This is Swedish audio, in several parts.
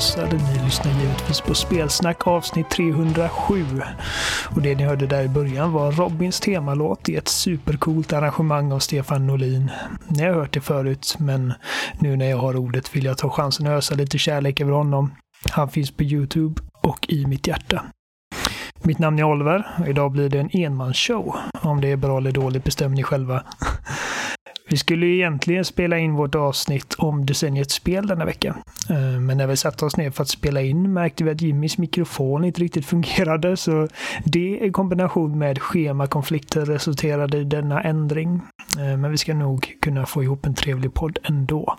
goa. Ni lyssnar givetvis på Spelsnack avsnitt 307. Och det ni hörde där i början var Robins temalåt i ett supercoolt arrangemang av Stefan Norlin. Ni har hört det förut, men nu när jag har ordet vill jag ta chansen att ösa lite kärlek över honom. Han finns på Youtube och i mitt hjärta. Mitt namn är Oliver och idag blir det en enmansshow. Om det är bra eller dåligt bestämmer ni själva. Vi skulle egentligen spela in vårt avsnitt om decenniets spel denna vecka. Eh, men när vi satte oss ner för att spela in märkte vi att Jimmys mikrofon inte riktigt fungerade, så det i kombination med schemakonflikter resulterade i denna ändring. Eh, men vi ska nog kunna få ihop en trevlig podd ändå.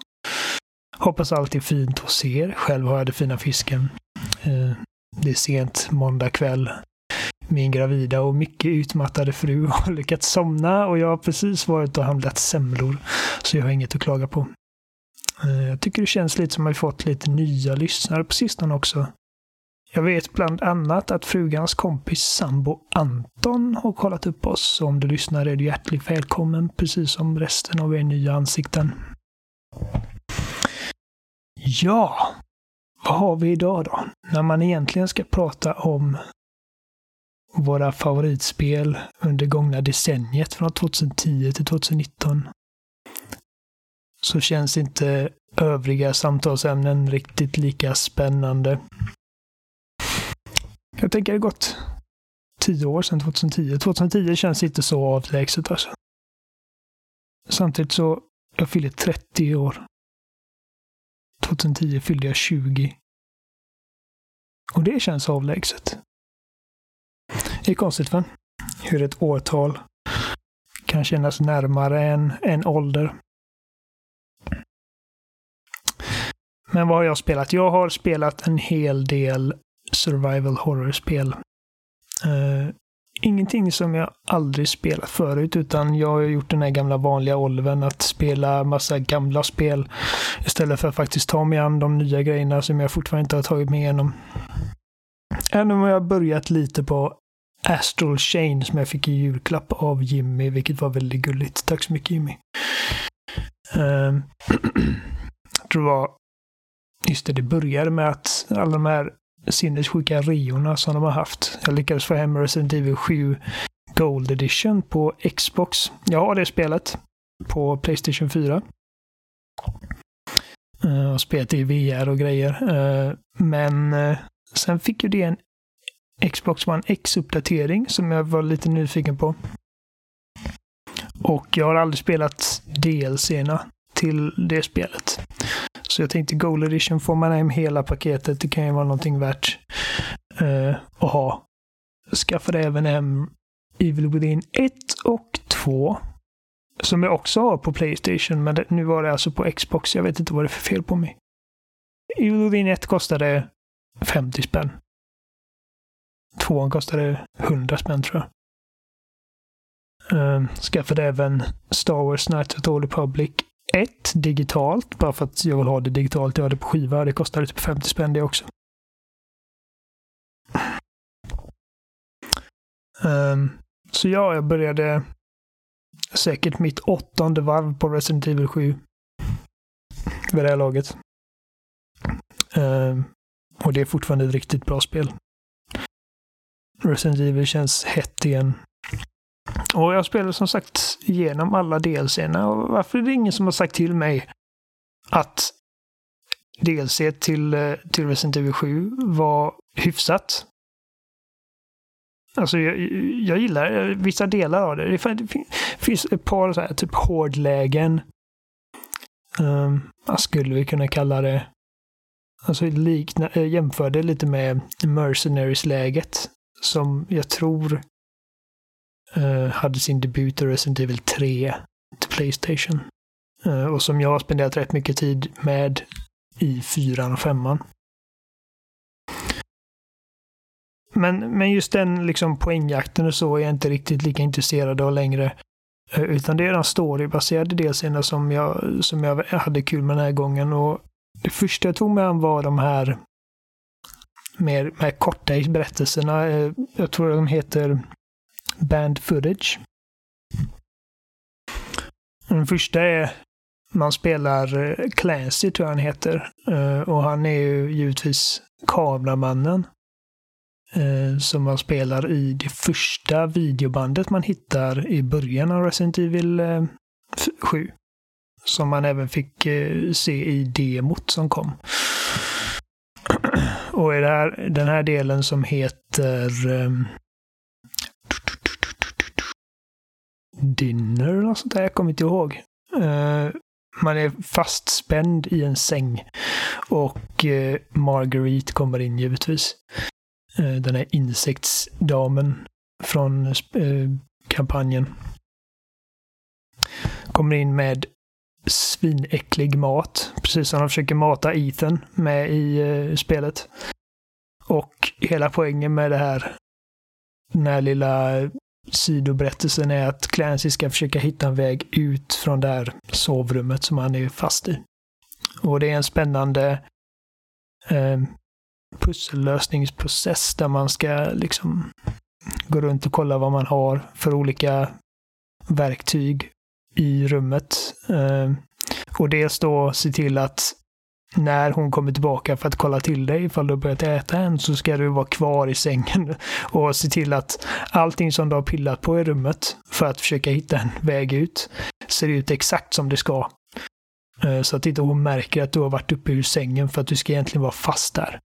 Hoppas allt är fint hos er. Själv har jag det fina fisken. Eh, det är sent måndag kväll min gravida och mycket utmattade fru har lyckats somna och jag har precis varit och handlat semlor. Så jag har inget att klaga på. Eh, jag tycker det känns lite som att vi fått lite nya lyssnare på sistone också. Jag vet bland annat att frugans kompis sambo Anton har kollat upp oss. Så om du lyssnar är du hjärtligt välkommen, precis som resten av er nya ansikten. Ja, vad har vi idag då? När man egentligen ska prata om våra favoritspel under gångna decenniet från 2010 till 2019 så känns inte övriga samtalsämnen riktigt lika spännande. Jag tänker det gått tio år sedan 2010. 2010 känns inte så avlägset alltså. Samtidigt så, jag fyller 30 år. 2010 fyllde jag 20. Och det känns avlägset. Det är konstigt va? Hur ett årtal kan kännas närmare än en ålder. Men vad har jag spelat? Jag har spelat en hel del survival horror-spel. Uh, ingenting som jag aldrig spelat förut, utan jag har gjort den här gamla vanliga olven att spela massa gamla spel istället för att faktiskt ta mig an de nya grejerna som jag fortfarande inte har tagit mig igenom. Även om jag har börjat lite på Astral Chain som jag fick i julklapp av Jimmy, vilket var väldigt gulligt. Tack så mycket Jimmy. Um, jag tror det var, just det, det började med att alla de här sinnessjuka reorna som de har haft. Jag lyckades få hem Resident Evil 7 Gold Edition på Xbox. Jag har det spelet på Playstation 4. Uh, ehm, och spelat i VR och grejer. Uh, men uh, sen fick ju det en Xbox One X-uppdatering som jag var lite nyfiken på. Och jag har aldrig spelat DLC-erna till det spelet. Så jag tänkte Gold Edition får man hem hela paketet. Det kan ju vara någonting värt uh, att ha. Jag skaffade även hem Evil Within 1 och 2. Som jag också har på Playstation, men det, nu var det alltså på Xbox. Jag vet inte vad det är för fel på mig. Evil Within 1 kostade 50 spänn. Tvåan kostade 100 spänn tror jag. Uh, skaffade även Star Wars Knights of the Old Republic 1 digitalt, bara för att jag vill ha det digitalt. Jag hade det på skiva. Det kostade typ 50 spänn det också. Um, så ja, jag började säkert mitt åttonde varv på Resident Evil 7. Vid det här laget. Um, och det är fortfarande ett riktigt bra spel. Resident Evil känns hett igen. Och jag spelade som sagt igenom alla DLCerna och varför är det ingen som har sagt till mig att DLC till, eh, till Resident Evil 7 var hyfsat? Alltså jag, jag gillar vissa delar av det. Det finns ett par så här, typ hårdlägen. Um, vad skulle vi kunna kalla det? Alltså likna, eh, jämför det lite med Mercenaries-läget som jag tror eh, hade sin debut i Resident Evil 3 till Playstation. Eh, och som jag har spenderat rätt mycket tid med i fyran och femman. Men, men just den liksom poängjakten och så är jag inte riktigt lika intresserad av längre. Eh, utan det är den storybaserade delserna som jag, som jag hade kul med den här gången. Och det första jag tog mig an var de här mer, mer korta i berättelserna. Eh, jag tror de heter Band Footage. Den första är Man spelar eh, Clancy tror jag han heter. Eh, och han är ju givetvis kameramannen. Som man spelar i det första videobandet man hittar i början av Resident Evil 7. Som man även fick se i demot som kom. Och i här, den här delen som heter um, Dinner eller något sånt där, jag kommer inte ihåg. Uh, man är fastspänd i en säng. Och uh, Marguerite kommer in givetvis. Uh, den här insektsdamen från kampanjen. Kommer in med svinäcklig mat. Precis som de försöker mata Ethan med i uh, spelet. Och hela poängen med det här, den här lilla sidoberättelsen är att Clancy ska försöka hitta en väg ut från det här sovrummet som han är fast i. Och det är en spännande uh, pussellösningsprocess där man ska liksom gå runt och kolla vad man har för olika verktyg i rummet. Eh, och dels då se till att när hon kommer tillbaka för att kolla till dig ifall du har börjat äta än så ska du vara kvar i sängen och se till att allting som du har pillat på i rummet för att försöka hitta en väg ut ser ut exakt som det ska. Eh, så att inte hon märker att du har varit uppe ur sängen för att du ska egentligen vara fast där.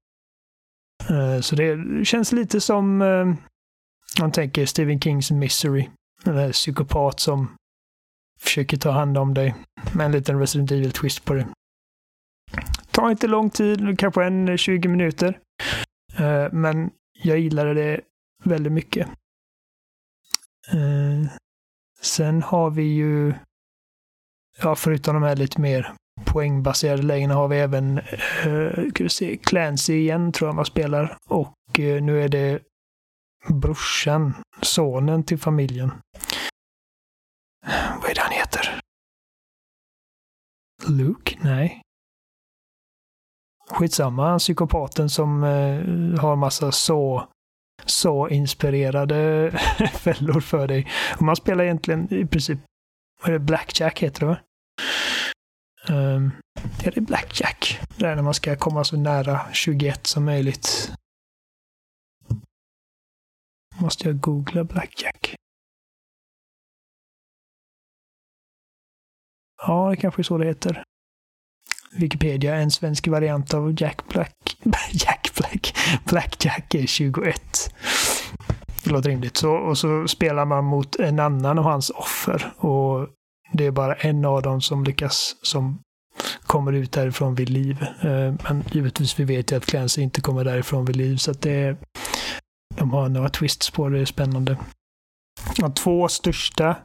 Eh, så det känns lite som, man tänker Stephen Kings Misery. Den där psykopat som försöker ta hand om dig med en liten Resident Evil-twist på det. Tar inte lång tid, kanske en eh, 20 minuter. Eh, men jag gillade det väldigt mycket. Eh, sen har vi ju, ja förutom de här lite mer poängbaserade lägena har vi även se, Clancy igen tror jag man spelar. Och nu är det brorsan, sonen till familjen. Vad är det han heter? Luke? Nej. Skitsamma, psykopaten som eh, har massa så så inspirerade fällor för dig. Och man spelar egentligen i princip, vad är det, Blackjack heter det va? Um, är det Blackjack? Det är när man ska komma så nära 21 som möjligt. Måste jag googla Blackjack? Ja, det kanske är så det heter. Wikipedia, en svensk variant av Jack Black. Jack Black. Blackjack är 21. Det låter rimligt. Så, och så spelar man mot en annan av hans offer. Och det är bara en av dem som lyckas, som kommer ut därifrån vid liv. Eh, men givetvis, vi vet ju att Clancy inte kommer därifrån vid liv. Så att det är, de har några twists på det, det är spännande. De två största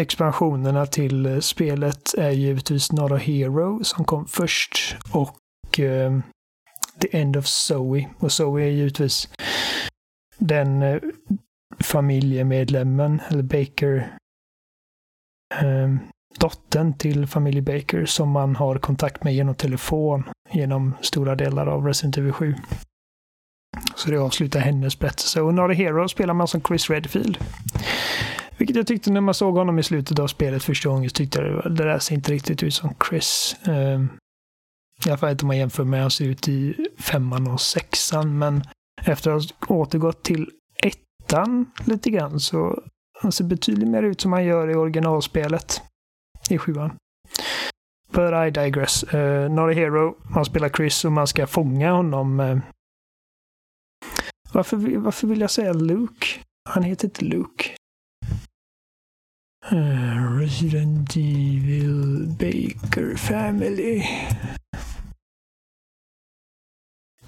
expansionerna till eh, spelet är givetvis Not a Hero som kom först och eh, The End of Zoe. Och Zoe är givetvis den eh, familjemedlemmen, eller Baker, eh, dottern till familj Baker som man har kontakt med genom telefon genom stora delar av Resident Evil 7. Så det avslutar hennes berättelse. Och Not a Hero spelar man som Chris Redfield. Vilket jag tyckte när man såg honom i slutet av spelet första gången, tyckte jag det där ser inte riktigt ut som Chris. Um, I alla fall inte om man jämför med hur han ser ut i femman och sexan. Men efter att ha återgått till ettan lite grann så han ser betydligt mer ut som han gör i originalspelet. I sjuan. But I digress. Uh, Not a Hero. Man spelar Chris och man ska fånga honom. Uh, varför, varför vill jag säga Luke? Han heter inte Luke. Uh, Resident Evil Baker Family.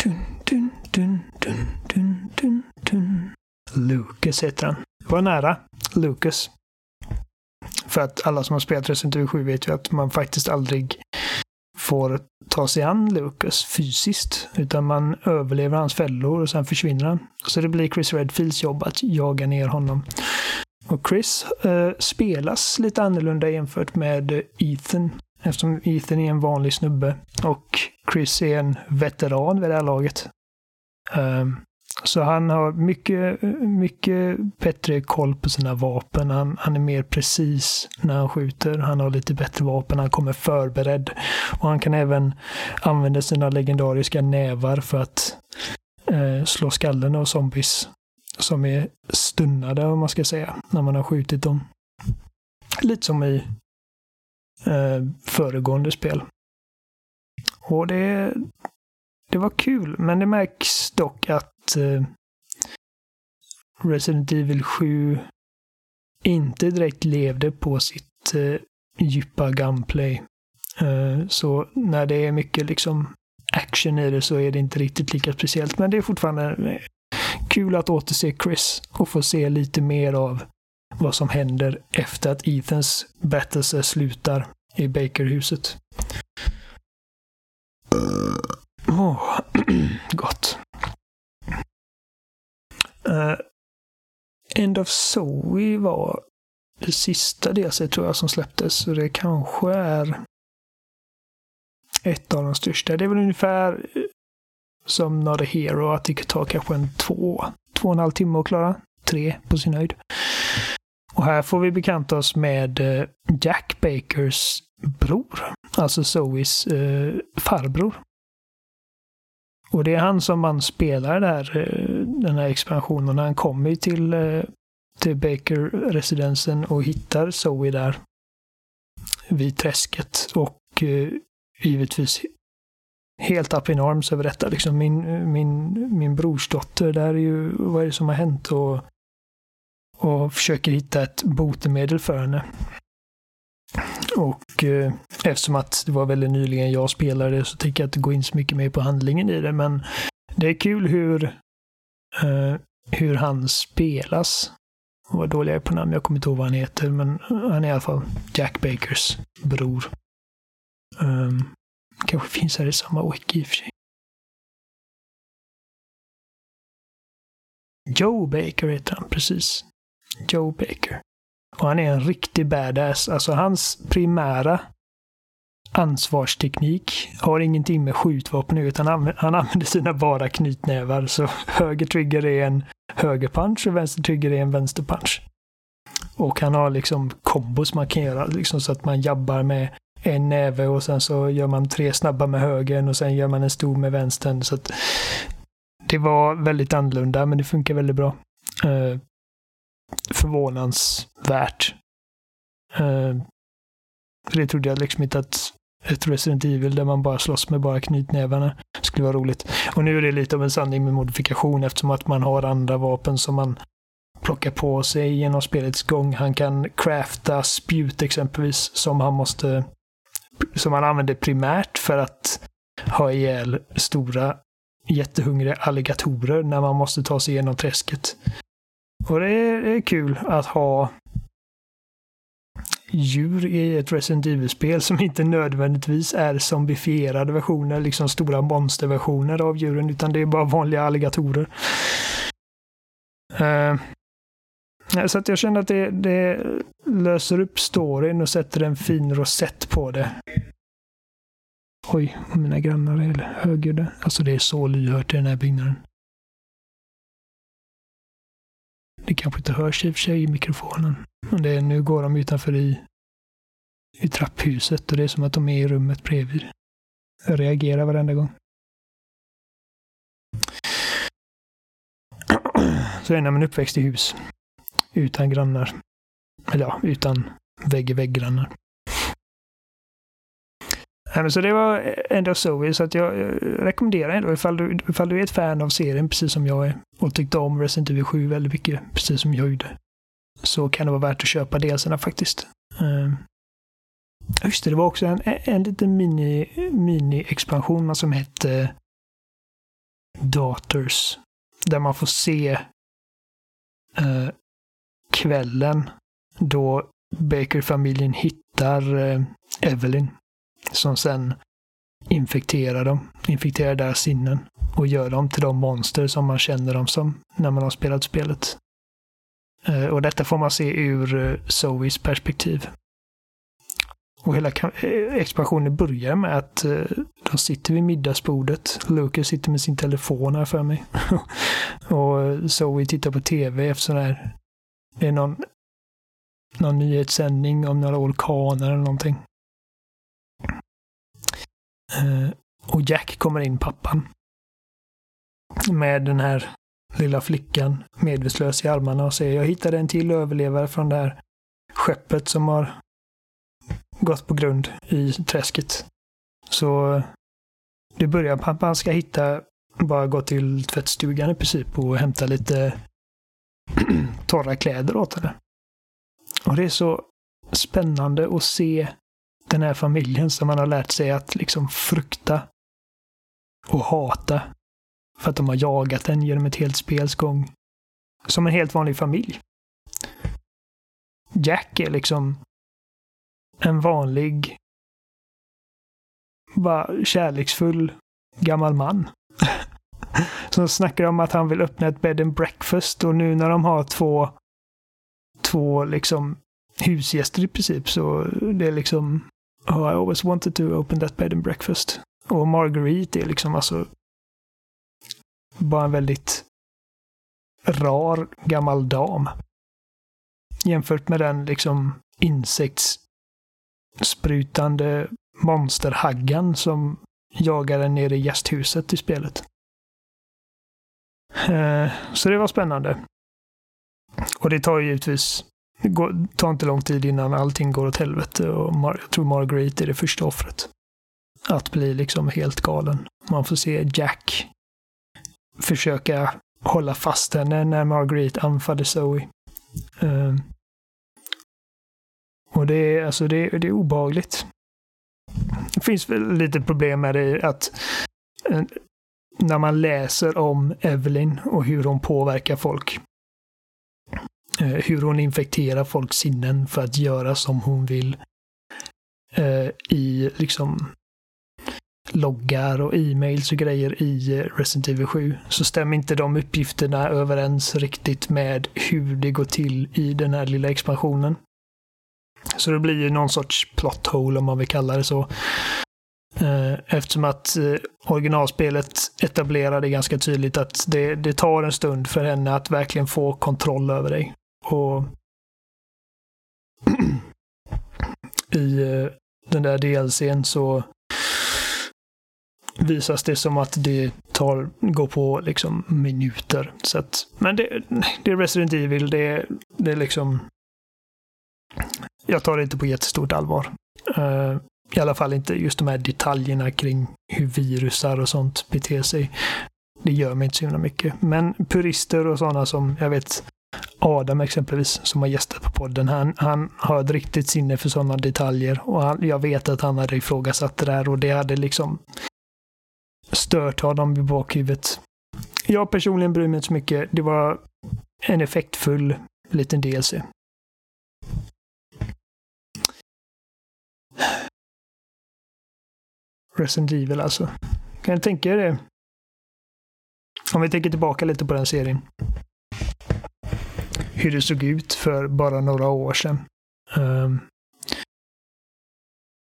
Dun, dun, dun, dun, dun, dun, dun. Lucas heter han. Det var nära. Lucas. För att alla som har spelat Resident Evil 7 vet ju att man faktiskt aldrig får ta sig an Lucas fysiskt. Utan man överlever hans fällor och sen försvinner han. Så det blir Chris Redfields jobb att jaga ner honom. Och Chris eh, spelas lite annorlunda jämfört med Ethan. Eftersom Ethan är en vanlig snubbe och Chris är en veteran vid det här laget. Um, Så han har mycket, mycket bättre koll på sina vapen. Han, han är mer precis när han skjuter. Han har lite bättre vapen. Han kommer förberedd. Och han kan även använda sina legendariska nävar för att eh, slå skallen av zombies som är stunnade, om man ska säga, när man har skjutit dem. Lite som i eh, föregående spel. Och det, det var kul, men det märks dock att eh, Resident Evil 7 inte direkt levde på sitt eh, djupa gunplay. Eh, så när det är mycket liksom action i det så är det inte riktigt lika speciellt. Men det är fortfarande eh, kul att återse Chris och få se lite mer av vad som händer efter att Ethans berättelse slutar i Bakerhuset. Oh, gott. Uh, End of Zoe var det sista DLC tror jag som släpptes, så det kanske är ett av de största. Det är väl ungefär som Not a Hero, att det tar kanske en två, två och en halv timme att klara. Tre på sin höjd. Och här får vi bekanta oss med eh, Jack Bakers bror. Alltså Zoes eh, farbror. Och det är han som man spelar där, eh, den här expansionen. Han kommer till, eh, till Baker-residensen och hittar Zoe där vid träsket. Och givetvis helt up in arms över detta. Liksom min, min, min brorsdotter, där är ju, vad är det som har hänt? Och, och försöker hitta ett botemedel för henne. Och eh, eftersom att det var väldigt nyligen jag spelade så tänker jag inte gå in så mycket mer på handlingen i det, men det är kul hur, eh, hur han spelas. Vad dålig jag är på namn, jag kommer inte ihåg vad han heter, men han är i alla fall Jack Bakers bror. Um, kanske finns här i samma wiki i och för sig. Joe Baker heter han, precis. Joe Baker. Och han är en riktig badass. Alltså hans primära ansvarsteknik har ingenting med skjutvapen att utan han, han använder sina bara knytnävar. Så höger trigger är en höger punch och vänster trigger är en vänster punch. Och han har liksom kombos man kan göra, liksom så att man jabbar med en näve och sen så gör man tre snabba med högern och sen gör man en stor med vänstern. Så att det var väldigt annorlunda, men det funkar väldigt bra. Eh, förvånansvärt. Eh, för det trodde jag liksom inte att ett Resident Evil där man bara slåss med bara knytnävarna skulle vara roligt. Och nu är det lite av en sanning med modifikation eftersom att man har andra vapen som man plockar på sig genom spelets gång. Han kan crafta spjut exempelvis som han måste som han använder primärt för att ha ihjäl stora jättehungriga alligatorer när man måste ta sig igenom träsket. Och det är, det är kul att ha djur i ett Resident Evil-spel som inte nödvändigtvis är zombifierade versioner, liksom stora monsterversioner av djuren, utan det är bara vanliga alligatorer. Uh, så att jag känner att det, det löser upp storyn och sätter en fin rosett på det. Oj, mina grannar är högljudda. Alltså det är så lyhört i den här byggnaden. Det kanske inte hörs i och för sig i mikrofonen. Men det är, nu går de utanför i, i trapphuset och det är som att de är i rummet bredvid. Jag reagerar varenda gång. Så är när man uppväxt i hus. Utan grannar. Eller ja, utan vägg-i-vägg-grannar. Så det var End of Zoe, så att jag rekommenderar ändå ifall du, ifall du är ett fan av serien, precis som jag är, och tyckte om Resident Evil 7 väldigt mycket, precis som jag gjorde, så kan det vara värt att köpa delserna faktiskt. Uh, just det, det var också en, en liten mini-expansion mini som hette Daughters, där man får se uh, kvällen då Baker-familjen hittar eh, Evelyn som sen infekterar dem, infekterar deras sinnen och gör dem till de monster som man känner dem som när man har spelat spelet. Eh, och detta får man se ur eh, Zoes perspektiv. Och hela eh, expansionen börjar med att eh, de sitter vid middagsbordet. Lucas sitter med sin telefon här för mig. och eh, Zoe tittar på tv efter här, det är någon, någon nyhetssändning om några orkaner eller någonting. Eh, och Jack kommer in, pappan. Med den här lilla flickan medvetslös i armarna och säger jag hittade en till överlevare från det här skeppet som har gått på grund i träsket. Så eh, det börjar pappan ska hitta, bara gå till tvättstugan i princip och hämta lite torra kläder åt henne. Och det är så spännande att se den här familjen som man har lärt sig att liksom frukta och hata. För att de har jagat den genom ett helt spels gång. Som en helt vanlig familj. Jack är liksom en vanlig, bara kärleksfull gammal man. Som snackar om att han vill öppna ett bed and breakfast och nu när de har två, två liksom husgäster i princip så det är liksom Oh, I always wanted to open that bed and breakfast. Och Marguerite är liksom alltså bara en väldigt rar gammal dam. Jämfört med den liksom insektssprutande monsterhaggan som jagar den nere i gästhuset i spelet. Eh, så det var spännande. Och det tar ju givetvis det går, tar inte lång tid innan allting går åt helvete och Mar jag tror Margaret är det första offret. Att bli liksom helt galen. Man får se Jack försöka hålla fast henne när Margaret anfaller Zoe. Uh, och det är, alltså det, det är obehagligt. Det finns väl lite problem med det att när man läser om Evelyn och hur hon påverkar folk eh, hur hon infekterar folks sinnen för att göra som hon vill. Eh, I liksom loggar och e-mails och grejer i eh, Resident Evil 7 så stämmer inte de uppgifterna överens riktigt med hur det går till i den här lilla expansionen. Så det blir ju någon sorts plot hole om man vill kalla det så. Eh, eftersom att eh, originalspelet etablerade ganska tydligt att det, det tar en stund för henne att verkligen få kontroll över dig. Och i eh, den där DLCn så visas det som att det tar, går på liksom minuter. Så att, men det, det är Resident Evil, det, det är liksom... Jag tar det inte på jättestort allvar. I alla fall inte just de här detaljerna kring hur virusar och sånt beter sig. Det gör mig inte så himla mycket. Men purister och sådana som, jag vet, Adam exempelvis, som har gästat på podden, han, han har ett riktigt sinne för sådana detaljer. Och han, jag vet att han hade ifrågasatt det där och det hade liksom stört honom i bakhuvudet. Jag personligen bryr mig inte så mycket. Det var en effektfull liten DLC. Resident Evil alltså. Kan du tänka er det? Om vi tänker tillbaka lite på den serien hur det såg ut för bara några år sedan. Um,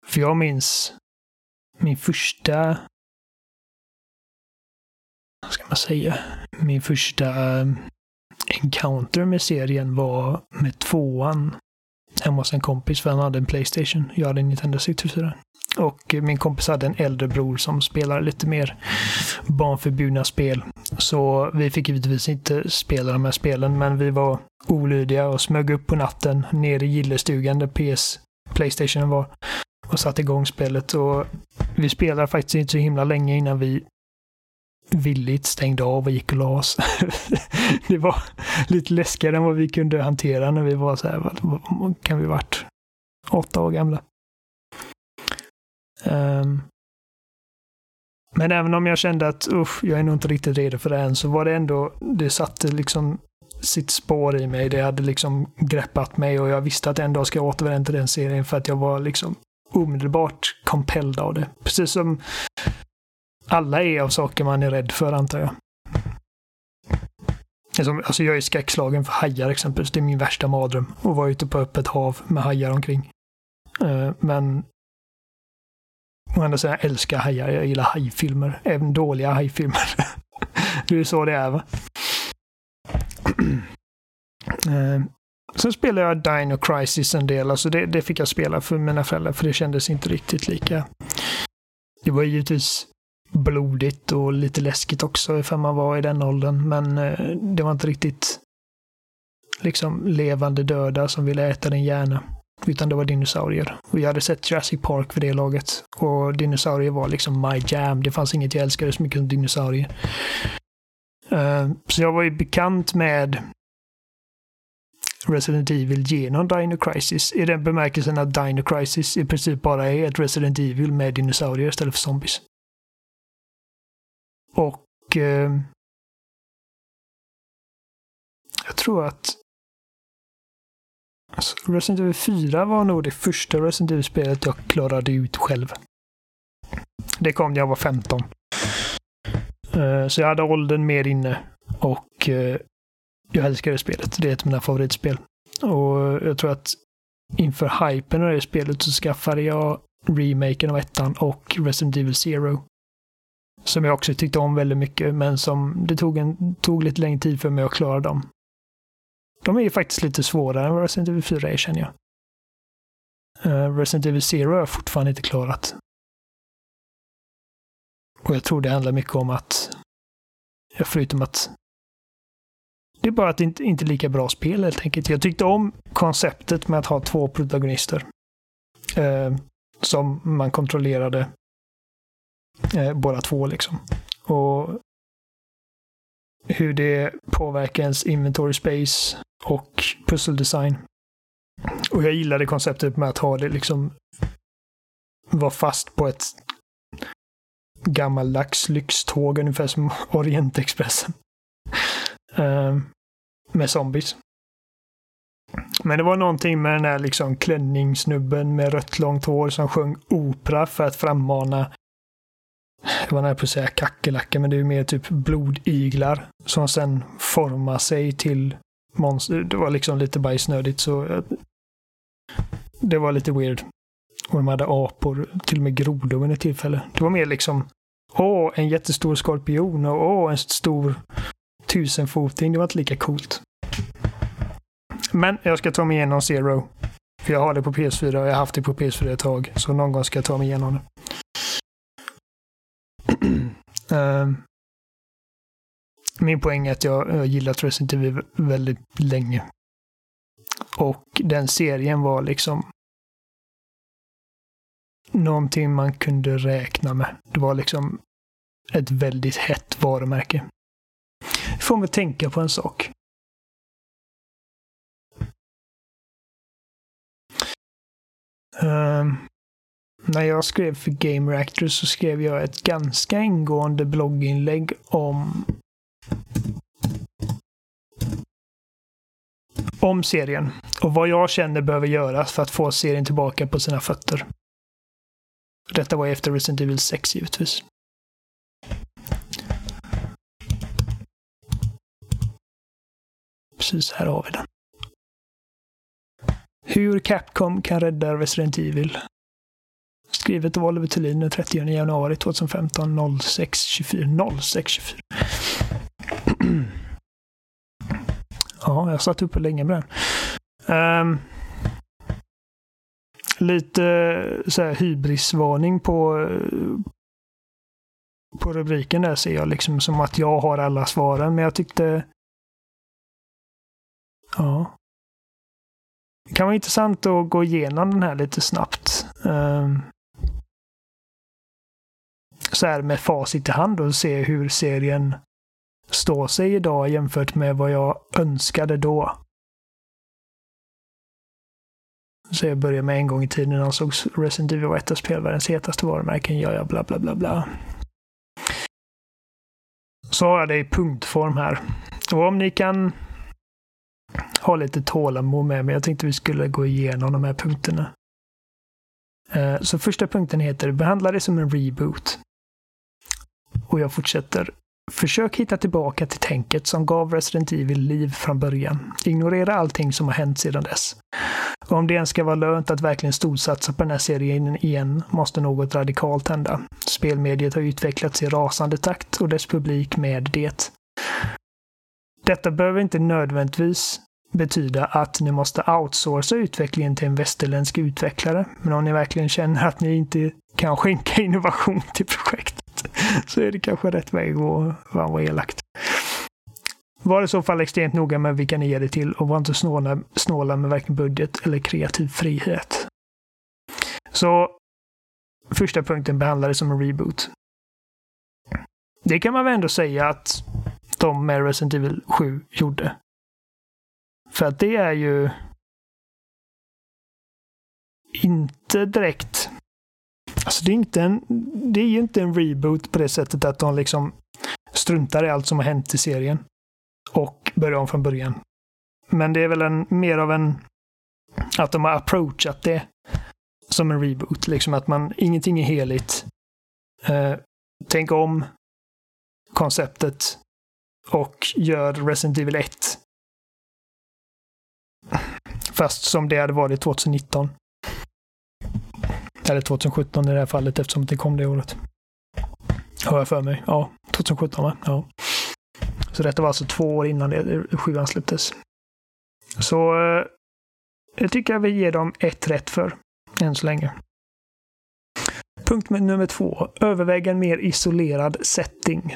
för jag minns min första, vad ska man säga, min första um, encounter med serien var med tvåan hemma hos en kompis för han hade en Playstation. Jag hade en Nintendo 64. Och min kompis hade en äldre bror som spelade lite mer barnförbjudna spel. Så vi fick givetvis inte spela de här spelen, men vi var olydiga och smög upp på natten ner i gillestugan där PS Playstation var och satte igång spelet. Och vi spelade faktiskt inte så himla länge innan vi villigt stängde av och gick och la oss. det var lite läskigare än vad vi kunde hantera när vi var så här, vad, kan vi varit åtta år gamla. Um, men även om jag kände att usch, jag är nog inte riktigt redo för det än, så var det ändå, det satte liksom sitt spår i mig. Det hade liksom greppat mig och jag visste att en dag ska jag återvända till den serien för att jag var liksom omedelbart compelled av det. Precis som alla är av saker man är rädd för, antar jag. Alltså jag är skräckslagen för hajar exempelvis. Det är min värsta mardröm. Att vara ute på öppet hav med hajar omkring. Ehm, men Å andra sidan, jag älskar hajar. Jag gillar hajfilmer. Även dåliga hajfilmer. det är så det är va? Eh, sen spelade jag Dino Crisis en del, alltså det, det fick jag spela för mina föräldrar för det kändes inte riktigt lika. Det var givetvis blodigt och lite läskigt också ifall man var i den åldern, men eh, det var inte riktigt liksom levande döda som ville äta din hjärna. Utan det var dinosaurier. Och jag hade sett Jurassic Park för det laget. Och dinosaurier var liksom my jam. Det fanns inget jag älskade så mycket som dinosaurier. Uh, så jag var ju bekant med Resident Evil genom Dino Crisis. I den bemärkelsen att Dino Crisis i princip bara är ett Resident Evil med dinosaurier istället för zombies. Och uh, jag tror att Alltså, Resident Evil 4 var nog det första Resident Evil-spelet jag klarade ut själv. Det kom när jag var 15. Eh, så jag hade åldern mer inne och eh, jag älskade spelet. Det är ett av mina favoritspel. Och jag tror att inför hypen av det spelet så skaffade jag remaken av ettan och Resident Evil Zero. Som jag också tyckte om väldigt mycket, men som det tog, en, tog lite längre tid för mig att klara dem. De är ju faktiskt lite svårare än vad Resident Evil 4 är, känner jag. Uh, Resident Evil Zero har jag fortfarande inte klarat. Och jag tror det handlar mycket om att, ja, förutom att det är bara att det inte, inte är lika bra spel helt enkelt. Jag tyckte om konceptet med att ha två protagonister. Eh, som man kontrollerade eh, båda två liksom. Och hur det påverkar ens inventory space och pusseldesign. Och jag gillade konceptet med att ha det liksom vara fast på ett gammaldags lyxtåg, ungefär som Orientexpressen. Uh, ehm, med zombies. Men det var någonting med den här liksom klänningssnubben med rött långt hår som sjöng opera för att frammana jag var nära på att säga kackerlackor, men det är mer typ blodiglar som sen formar sig till monster. Det var liksom lite bajsnödigt så det var lite weird. Och de hade apor, till och med grodor vid ett tillfälle. Det var mer liksom, åh, en jättestor skorpion och åh, en stor tusenfoting. Det var inte lika coolt. Men jag ska ta mig igenom Zero. För jag har det på PS4 och jag har haft det på PS4 ett tag. Så någon gång ska jag ta mig igenom det uh, min poäng är att jag har gillat Resident Evil väldigt länge. Och den serien var liksom någonting man kunde räkna med. Det var liksom ett väldigt hett varumärke. Jag får mig tänka på en sak. Uh, när jag skrev för Game Reactor så skrev jag ett ganska ingående blogginlägg om om serien och vad jag känner behöver göras för att få serien tillbaka på sina fötter. Detta var efter Resident Evil 6 givetvis. Precis, här har vi den. Hur Capcom kan rädda Resident Evil. Skrivet av Oliver Thulin den 30 januari 2015 06.24. 06.24. ja, jag satt uppe länge med den. Um, lite eh, så här hybrisvarning på, eh, på rubriken där ser jag liksom som att jag har alla svaren. Men jag tyckte... Ja. Det kan vara intressant att gå igenom den här lite snabbt. Um, så här med facit i hand och se hur serien står sig idag jämfört med vad jag önskade då. Så jag börjar med en gång i tiden när ansågs Resident Evil 1 spelvärldens hetaste varumärken. Ja, ja, bla, bla, bla, bla. Så har jag det i punktform här. Och om ni kan ha lite tålamod med mig. Jag tänkte vi skulle gå igenom de här punkterna. Eh, så första punkten heter Behandla det som en reboot. Och jag fortsätter. Försök hitta tillbaka till tänket som gav Resident Evil liv från början. Ignorera allting som har hänt sedan dess. Och om det ens ska vara lönt att verkligen storsatsa på den här serien igen måste något radikalt hända. Spelmediet har utvecklats i rasande takt och dess publik med det. Detta behöver inte nödvändigtvis betyda att ni måste outsourca utvecklingen till en västerländsk utvecklare. Men om ni verkligen känner att ni inte kan skänka innovation till projektet så är det kanske rätt väg att vara elakt. Var i så fall extremt noga med vilka ni ger det till och var inte snåla, snåla med varken budget eller kreativ frihet. Så första punkten behandlades som en reboot. Det kan man väl ändå säga att de med Resident Evil 7 gjorde. För att det är ju inte direkt... Alltså det är, inte en, det är ju inte en reboot på det sättet att de liksom struntar i allt som har hänt i serien och börjar om från början. Men det är väl en, mer av en... Att de har approachat det som en reboot. Liksom att man, ingenting är heligt. Eh, tänk om konceptet och gör Resident Evil 1 Fast som det hade varit 2019. Eller 2017 i det här fallet eftersom det kom det året. Har jag för mig. Ja, 2017 va? Ja. Så detta var alltså två år innan det, sjuan släpptes. Så eh, Det tycker jag vi ger dem ett rätt för, än så länge. Punkt nummer två. Överväg en mer isolerad setting.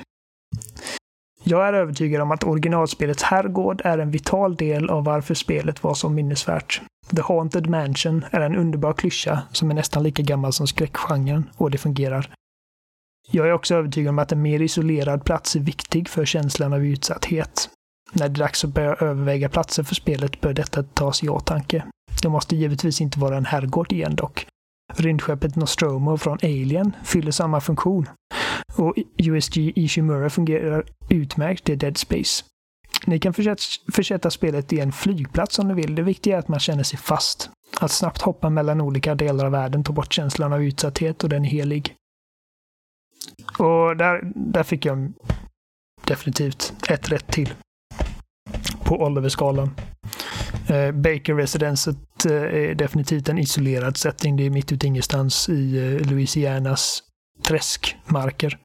Jag är övertygad om att originalspelets herrgård är en vital del av varför spelet var så minnesvärt. The Haunted Mansion är en underbar klyscha som är nästan lika gammal som skräckgenren och det fungerar. Jag är också övertygad om att en mer isolerad plats är viktig för känslan av utsatthet. När det är dags att börja överväga platser för spelet bör detta tas i åtanke. Det måste givetvis inte vara en herrgård igen dock. Rymdskeppet Nostromo från Alien fyller samma funktion. Och USG Ishimura fungerar utmärkt i Dead Space. Ni kan försätta spelet i en flygplats om ni vill. Det viktiga är att man känner sig fast. Att snabbt hoppa mellan olika delar av världen tar bort känslan av utsatthet och den är helig. Och där, där fick jag definitivt ett rätt till. På Oliver-skalan. Eh, Baker Residenset eh, är definitivt en isolerad setting. Det är mitt ute ingenstans i eh, Louisianas träskmarker.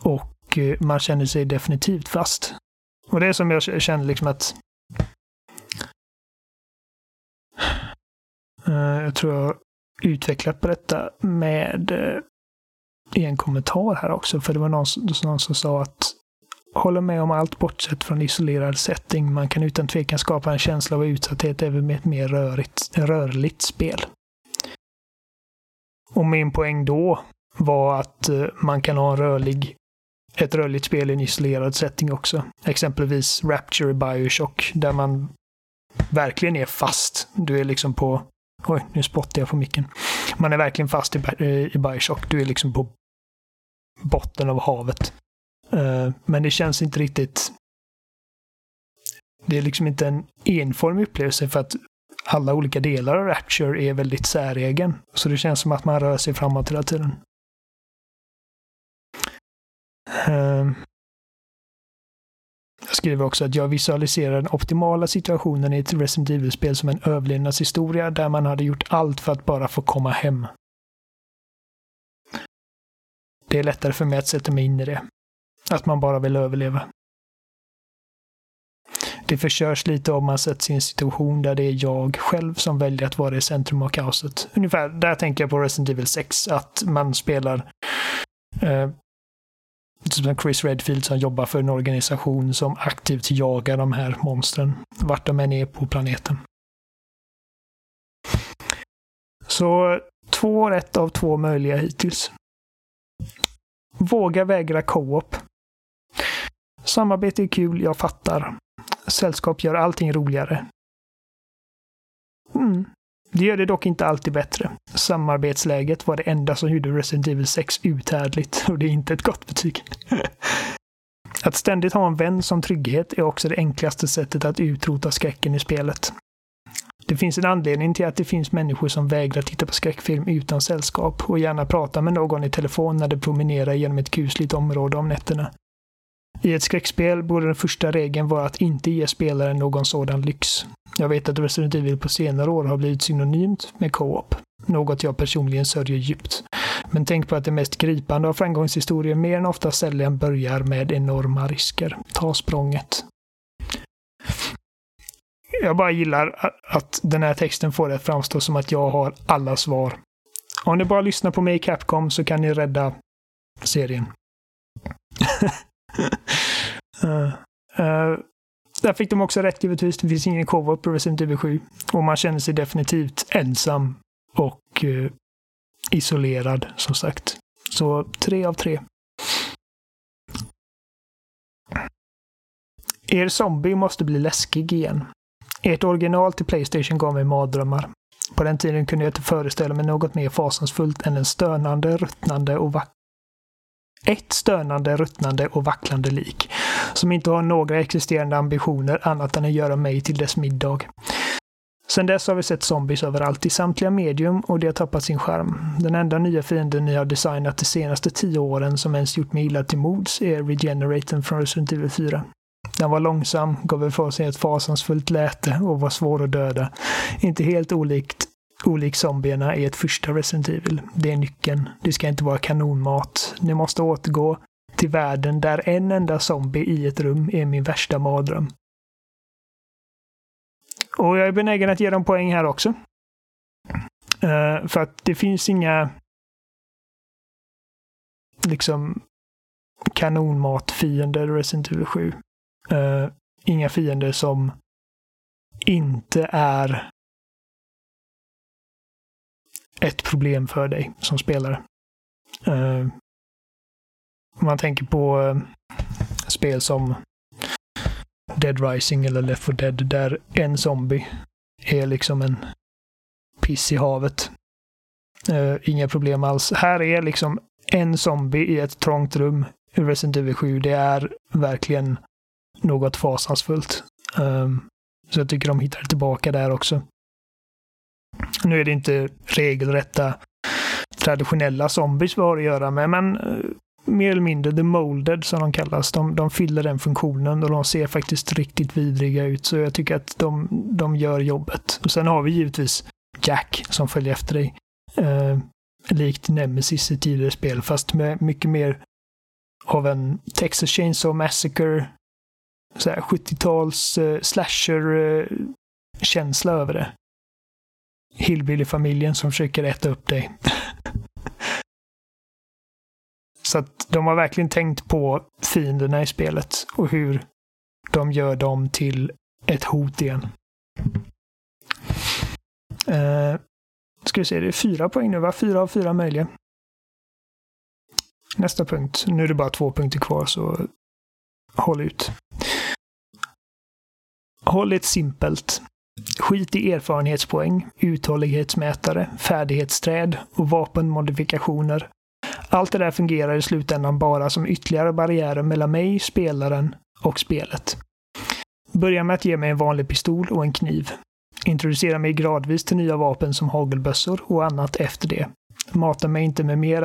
Och eh, man känner sig definitivt fast. Och det är som jag känner liksom att eh, jag tror jag utvecklat på detta med eh, i en kommentar här också. För det var någon, någon som sa att håller med om allt bortsett från isolerad setting. Man kan utan tvekan skapa en känsla av utsatthet även med ett mer rörigt, rörligt spel. Och min poäng då var att eh, man kan ha en rörlig, ett rörligt spel i en isolerad setting också. Exempelvis Rapture i Bioshock, där man verkligen är fast. Du är liksom på... Oj, nu spottar jag på micken. Man är verkligen fast i, eh, i Bioshock. Du är liksom på botten av havet. Eh, men det känns inte riktigt... Det är liksom inte en enformig upplevelse för att alla olika delar av Rapture är väldigt säregen. Så det känns som att man rör sig framåt hela tiden. Ehm. Jag skriver också att jag visualiserar den optimala situationen i ett Resident Evil-spel som en överlevnadshistoria där man hade gjort allt för att bara få komma hem. Det är lättare för mig att sätta mig in i det. Att man bara vill överleva. Det förstörs lite om man sätts i en situation där det är jag själv som väljer att vara i centrum av kaoset. Ungefär där tänker jag på Resident Evil 6, att man spelar eh, Typ som Chris Redfield som jobbar för en organisation som aktivt jagar de här monstren, vart de än är på planeten. Så två rätt av två möjliga hittills. Våga vägra co-op. Samarbete är kul, jag fattar. Sällskap gör allting roligare. Mm. Det gör det dock inte alltid bättre. Samarbetsläget var det enda som gjorde Resident Evil 6 uthärdligt och det är inte ett gott betyg. Att ständigt ha en vän som trygghet är också det enklaste sättet att utrota skräcken i spelet. Det finns en anledning till att det finns människor som vägrar titta på skräckfilm utan sällskap och gärna prata med någon i telefon när de promenerar genom ett kusligt område om nätterna. I ett skräckspel borde den första regeln vara att inte ge spelaren någon sådan lyx. Jag vet att Resident Evil på senare år har blivit synonymt med co-op. Något jag personligen sörjer djupt. Men tänk på att det mest gripande av framgångshistorier mer än ofta sällan börjar med enorma risker. Ta språnget. jag bara gillar att den här texten får det att framstå som att jag har alla svar. Om ni bara lyssnar på mig i Capcom så kan ni rädda serien. uh, där fick de också rätt givetvis. Det finns ingen co-op på Resident Evil 7. Och man känner sig definitivt ensam och uh, isolerad, som sagt. Så tre av tre. Er zombie måste bli läskig igen. Ert original till Playstation gav mig mardrömmar. På den tiden kunde jag inte föreställa mig något mer fasansfullt än en stönande, ruttnande och vack ett stönande, ruttnande och vacklande lik, som inte har några existerande ambitioner annat än att göra mig till dess middag. Sen dess har vi sett zombies överallt i samtliga medium och de har tappat sin charm. Den enda nya fienden ni har designat de senaste tio åren som ens gjort mig illa till mods är Regeneraten från Resident Evil 4. Den var långsam, gav ifrån sig ett fasansfullt läte och var svår att döda. Inte helt olikt olik zombierna i ett första Resident Evil. Det är nyckeln. Det ska inte vara kanonmat. Ni måste återgå till världen där en enda zombie i ett rum är min värsta mardröm. Och jag är benägen att ge dem poäng här också. Uh, för att det finns inga liksom kanonmatfiender i Resident Evil 7. Uh, eh, inga fiender som inte är ett problem för dig som spelare. Uh, om man tänker på uh, spel som Dead Rising eller Left 4 Dead där en zombie är liksom en piss i havet. Uh, inga problem alls. Här är liksom en zombie i ett trångt rum i Resident Evil 7. Det är verkligen något fasansfullt. Um, så jag tycker de hittar tillbaka där också. Nu är det inte regelrätta traditionella zombies vi har att göra med, men eh, mer eller mindre the molded som de kallas. De, de fyller den funktionen och de ser faktiskt riktigt vidriga ut. Så jag tycker att de, de gör jobbet. Och sen har vi givetvis Jack som följer efter dig. Eh, likt Nemesis i tidigare spel, fast med mycket mer av en Texas Chainsaw Massacre 70-tals eh, slasher-känsla eh, över det. Hillbilly-familjen som försöker äta upp dig. Så att de har verkligen tänkt på fienderna i spelet och hur de gör dem till ett hot igen. Uh, ska vi se, det är fyra poäng nu va? Fyra av fyra möjliga. Nästa punkt. Nu är det bara två punkter kvar, så håll ut. Håll det simpelt. Skit i erfarenhetspoäng, uthållighetsmätare, färdighetsträd och vapenmodifikationer. Allt det där fungerar i slutändan bara som ytterligare barriärer mellan mig, spelaren och spelet. Börja med att ge mig en vanlig pistol och en kniv. Introducera mig gradvis till nya vapen som hagelbössor och annat efter det. Mata mig inte med mer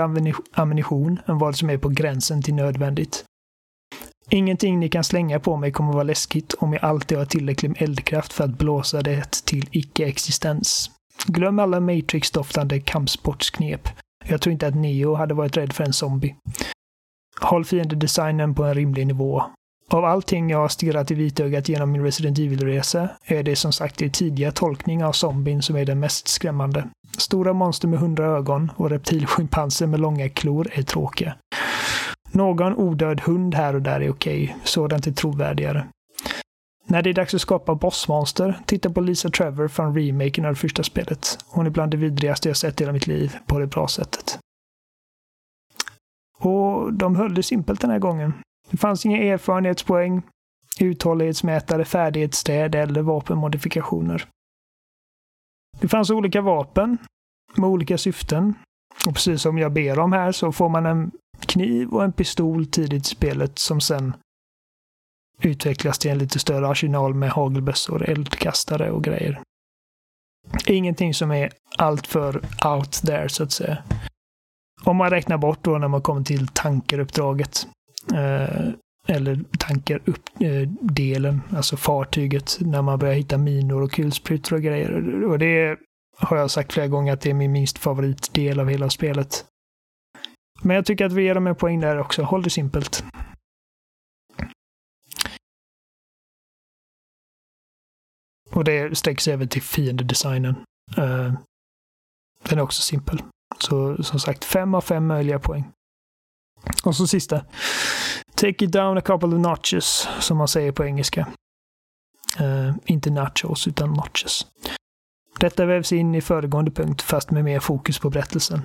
ammunition än vad som är på gränsen till nödvändigt. Ingenting ni kan slänga på mig kommer vara läskigt om jag alltid har tillräcklig eldkraft för att blåsa det till icke-existens. Glöm alla Matrix-doftande kampsportsknep. Jag tror inte att Neo hade varit rädd för en zombie. Håll fiendedesignen på en rimlig nivå. Av allting jag har stirrat i vitögat genom min Resident Evil-resa är det som sagt er tidiga tolkning av zombien som är den mest skrämmande. Stora monster med hundra ögon och reptilschimpanser med långa klor är tråkiga. Någon odöd hund här och där är okej, sådant är trovärdigare. När det är dags att skapa bossmonster, titta på Lisa Trevor från remaken av det första spelet. Hon är bland det vidrigaste jag sett i hela mitt liv, på det bra sättet. Och de höll det simpelt den här gången. Det fanns inga erfarenhetspoäng, uthållighetsmätare, färdighetsträd eller vapenmodifikationer. Det fanns olika vapen med olika syften. Och precis som jag ber om här så får man en kniv och en pistol tidigt i spelet som sen utvecklas till en lite större arsenal med hagelbössor, eldkastare och grejer. Ingenting som är alltför out there, så att säga. Om man räknar bort då när man kommer till tankeruppdraget. Eh, eller tankeruppdelen, eh, alltså fartyget, när man börjar hitta minor och kulsprutor och grejer. Och det har jag sagt flera gånger att det är min minst favoritdel av hela spelet. Men jag tycker att vi ger dem en poäng där också. Håll det simpelt. Och det sträcker sig även till fiendedesignen. Uh, den är också simpel. Så som sagt, fem av fem möjliga poäng. Och så sista. Take it down a couple of notches, som man säger på engelska. Uh, inte nachos, utan notches. Detta vävs in i föregående punkt, fast med mer fokus på berättelsen.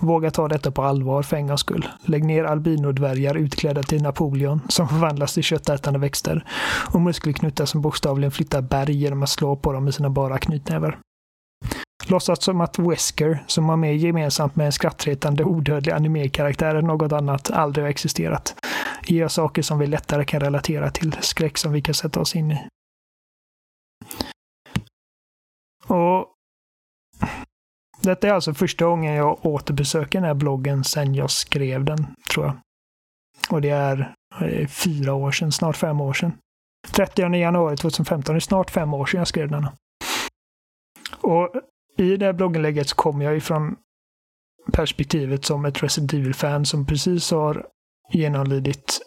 Våga ta detta på allvar för en gångs skull. Lägg ner albinodvärgar utklädda till Napoleon, som förvandlas till köttätande växter, och muskelknuttar som bokstavligen flyttar berg genom att slå på dem med sina bara knytnävar. Låtsas som att Wesker, som har mer gemensamt med en skrattretande odödlig animekaraktär än något annat, aldrig har existerat. Gör saker som vi lättare kan relatera till, skräck som vi kan sätta oss in i. Och detta är alltså första gången jag återbesöker den här bloggen sedan jag skrev den, tror jag. Och det är fyra år sedan, snart fem år sedan. 30 januari 2015, det är snart fem år sedan jag skrev den. Och i det här blogginlägget så kommer jag ifrån perspektivet som ett Resident Evil-fan som precis har genomlidit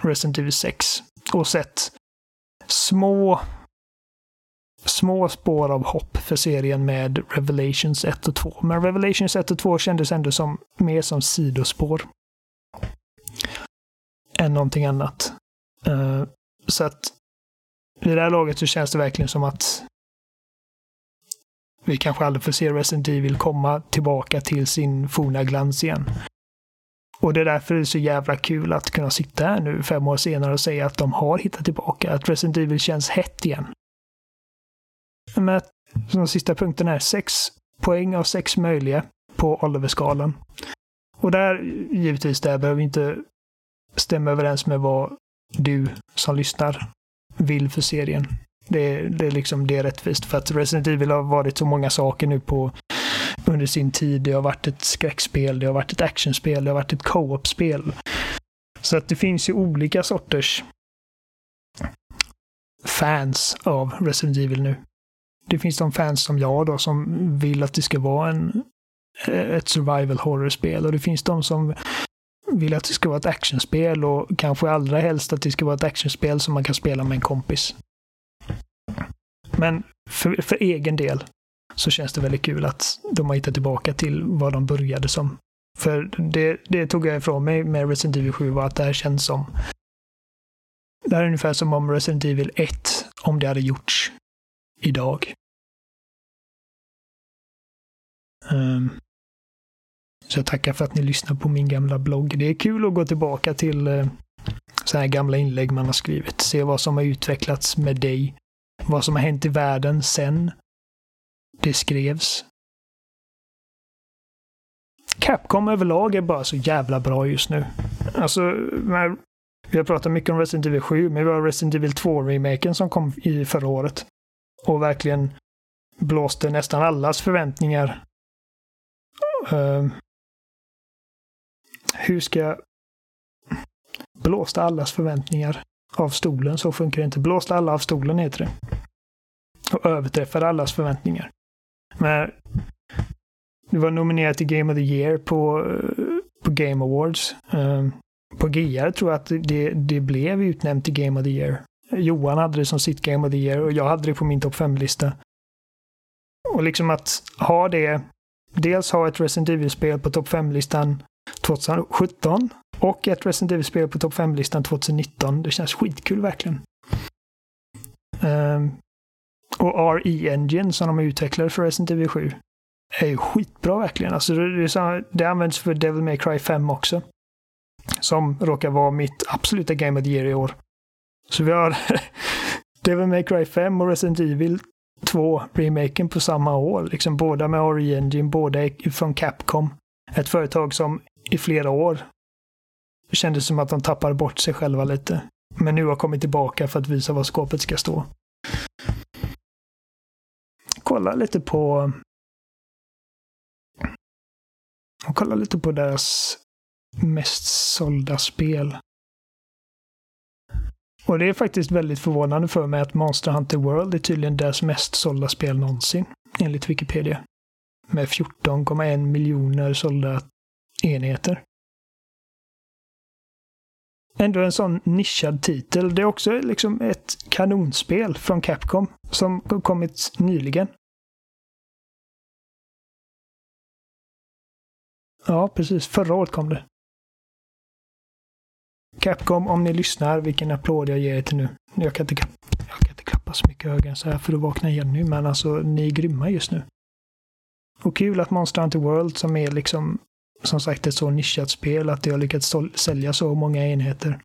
Resident Evil 6 och sett små små spår av hopp för serien med Revelations 1 och 2. Men Revelations 1 och 2 kändes ändå som, mer som sidospår. Än någonting annat. Uh, så att vid det här laget så känns det verkligen som att vi kanske aldrig får se Resident Evil komma tillbaka till sin forna glans igen. Och det är därför det är så jävla kul att kunna sitta här nu fem år senare och säga att de har hittat tillbaka. Att Resident Evil känns hett igen med, som sista punkten är sex poäng av sex möjliga på Oliver-skalan. Och där, givetvis, där behöver vi inte stämma överens med vad du som lyssnar vill för serien. Det, det är liksom det är rättvist för att Resident Evil har varit så många saker nu på under sin tid. Det har varit ett skräckspel, det har varit ett actionspel, det har varit ett co-op-spel. Så att det finns ju olika sorters fans av Resident Evil nu det finns de fans som jag då som vill att det ska vara en, ett survival horror-spel och det finns de som vill att det ska vara ett actionspel och kanske allra helst att det ska vara ett actionspel som man kan spela med en kompis. Men för, för egen del så känns det väldigt kul att de har hittat tillbaka till vad de började som. För det, det tog jag ifrån mig med Resident Evil 7 var att det här känns som det här är ungefär som om Resident Evil 1, om det hade gjorts idag. Um, så jag tackar för att ni lyssnar på min gamla blogg. Det är kul att gå tillbaka till uh, så här gamla inlägg man har skrivit. Se vad som har utvecklats med dig. Vad som har hänt i världen sen det skrevs. Capcom överlag är bara så jävla bra just nu. Alltså, vi har pratat mycket om Resident Evil 7, men vi har Resident Evil 2-remaken som kom i förra året och verkligen blåste nästan allas förväntningar. Uh, hur ska jag... Blåste allas förväntningar av stolen, så funkar det inte. Blåsta alla av stolen heter det. Och överträffade allas förväntningar. Men det var nominerat till Game of the Year på, eh, på Game Awards. Uh, på GR tror jag att det, det blev utnämnt till Game of the Year. Johan hade det som sitt Game of the Year och jag hade det på min topp 5-lista. Och liksom att ha det, dels ha ett Resident Evil-spel på topp 5-listan 2017 och ett Resident Evil-spel på topp 5-listan 2019. Det känns skitkul verkligen. Um, och RE Engine som de utvecklade för Resident Evil 7 är ju skitbra verkligen. Alltså det, det, det används för Devil May Cry 5 också. Som råkar vara mitt absoluta Game of the Year i år. Så vi har Devil May Cry 5 och Resident Evil 2 remaken på samma år. Liksom båda med Ori Engine, båda från Capcom. Ett företag som i flera år kändes som att de tappade bort sig själva lite. Men nu har kommit tillbaka för att visa var skåpet ska stå. Kolla lite på... Kolla lite på deras mest sålda spel. Och det är faktiskt väldigt förvånande för mig att Monster Hunter World är tydligen deras mest sålda spel någonsin, enligt Wikipedia. Med 14,1 miljoner sålda enheter. ändå en sån nischad titel. Det är också liksom ett kanonspel från Capcom som kommit nyligen. Ja, precis. Förra året kom det. Capcom, om ni lyssnar, vilken applåd jag ger er till nu. Jag kan inte, jag kan inte klappa så mycket högre än så här för att vakna igen nu, men alltså ni är grymma just nu. Och kul att Monster Hunter World, som är liksom som sagt ett så nischat spel, att det har lyckats sälja så många enheter.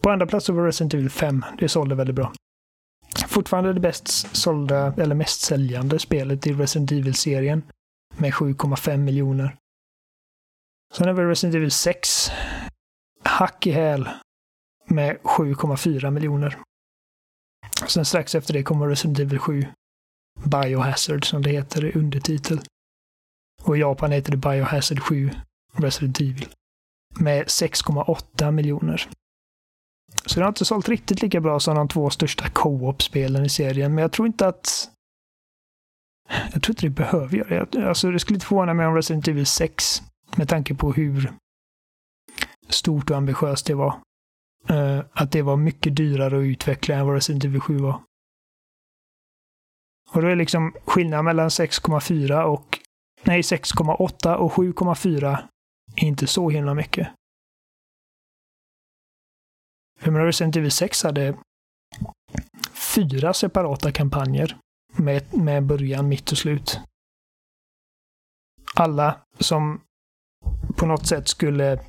På andra plats var Resident Evil 5. Det sålde väldigt bra. Fortfarande det bäst sålda, eller mest säljande spelet i Resident Evil-serien med 7,5 miljoner. Sen har vi Resident Evil 6. Hack i häl med 7,4 miljoner. Sen strax efter det kommer Resident Evil 7. Biohazard som det heter i undertitel. Och i Japan heter det Biohazard 7 Resident Evil. Med 6,8 miljoner. Så det har inte sålt riktigt lika bra som de två största co-op-spelen i serien, men jag tror inte att... Jag tror inte det behöver göra det. Alltså, det skulle inte förvåna mig om Resident Evil 6, med tanke på hur stort och ambitiöst det var, uh, att det var mycket dyrare att utveckla än vad Resident Evil 7 var. Och då är liksom skillnaden mellan 6,4 och Nej, 6,8 och 7,4 är inte så himla mycket. För Resident Evil 6 hade fyra separata kampanjer med, med början, mitt och slut. Alla som på något sätt skulle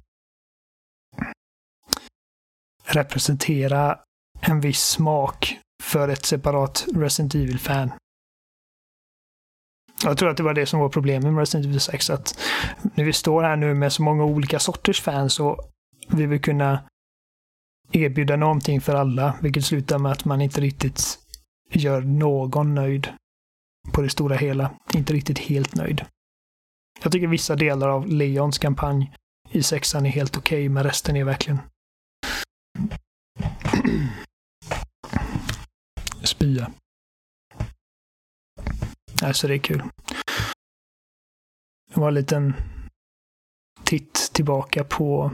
representera en viss smak för ett separat Resident Evil-fan. Jag tror att det var det som var problemet med Resident Evil 6. Att när vi står här nu med så många olika sorters fans så vi vill kunna erbjuda någonting för alla, vilket slutar med att man inte riktigt gör någon nöjd på det stora hela. Inte riktigt helt nöjd. Jag tycker vissa delar av Leons kampanj i sexan är helt okej, okay, men resten är verkligen spya. Alltså det är kul. Det var en liten titt tillbaka på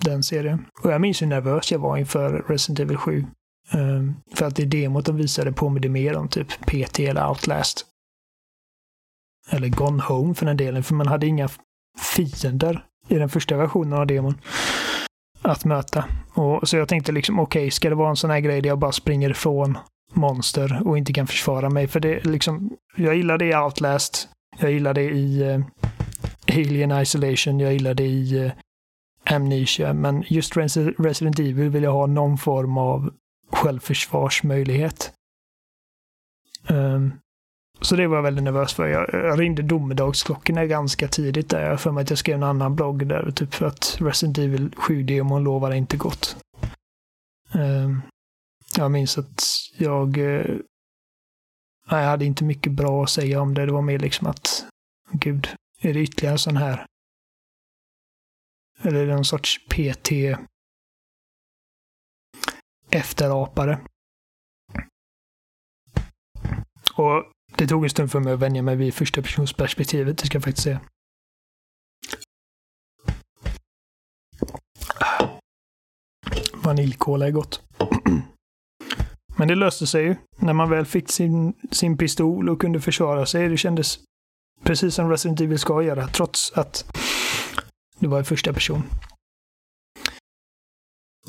den serien. Och jag minns hur nervös jag var inför Resident Evil 7. Um, ehm, för att det demot de visade påminde mer om typ PT eller Outlast. Eller Gone Home för den delen, för man hade inga fiender i den första versionen av demon att möta. Och, så jag tänkte liksom, okej, okay, ska det vara en sån här grej där jag bara springer ifrån monster och inte kan försvara mig. För det liksom, jag gillar det i Outlast. Jag gillar det i uh, Alien Isolation. Jag gillar det i uh, Amnesia. Men just Resident Evil vill jag ha någon form av självförsvarsmöjlighet. Um, så det var jag väldigt nervös för. Jag, ringde domedagsklockorna ganska tidigt där. Jag för mig att jag skrev en annan blogg där, typ för att Resident Evil 7-demon lovade inte gott. Ehm, jag minns att jag... Eh, nej, jag hade inte mycket bra att säga om det. Det var mer liksom att, gud, är det ytterligare en sån här? Eller är det någon sorts PT efterapare? Och det tog en stund för mig att vänja mig vid första personsperspektivet, det ska jag faktiskt säga. Vaniljkola är gott. Men det löste sig ju. När man väl fick sin, sin pistol och kunde försvara sig. Det kändes precis som Resident Evil ska göra, trots att det var i första person.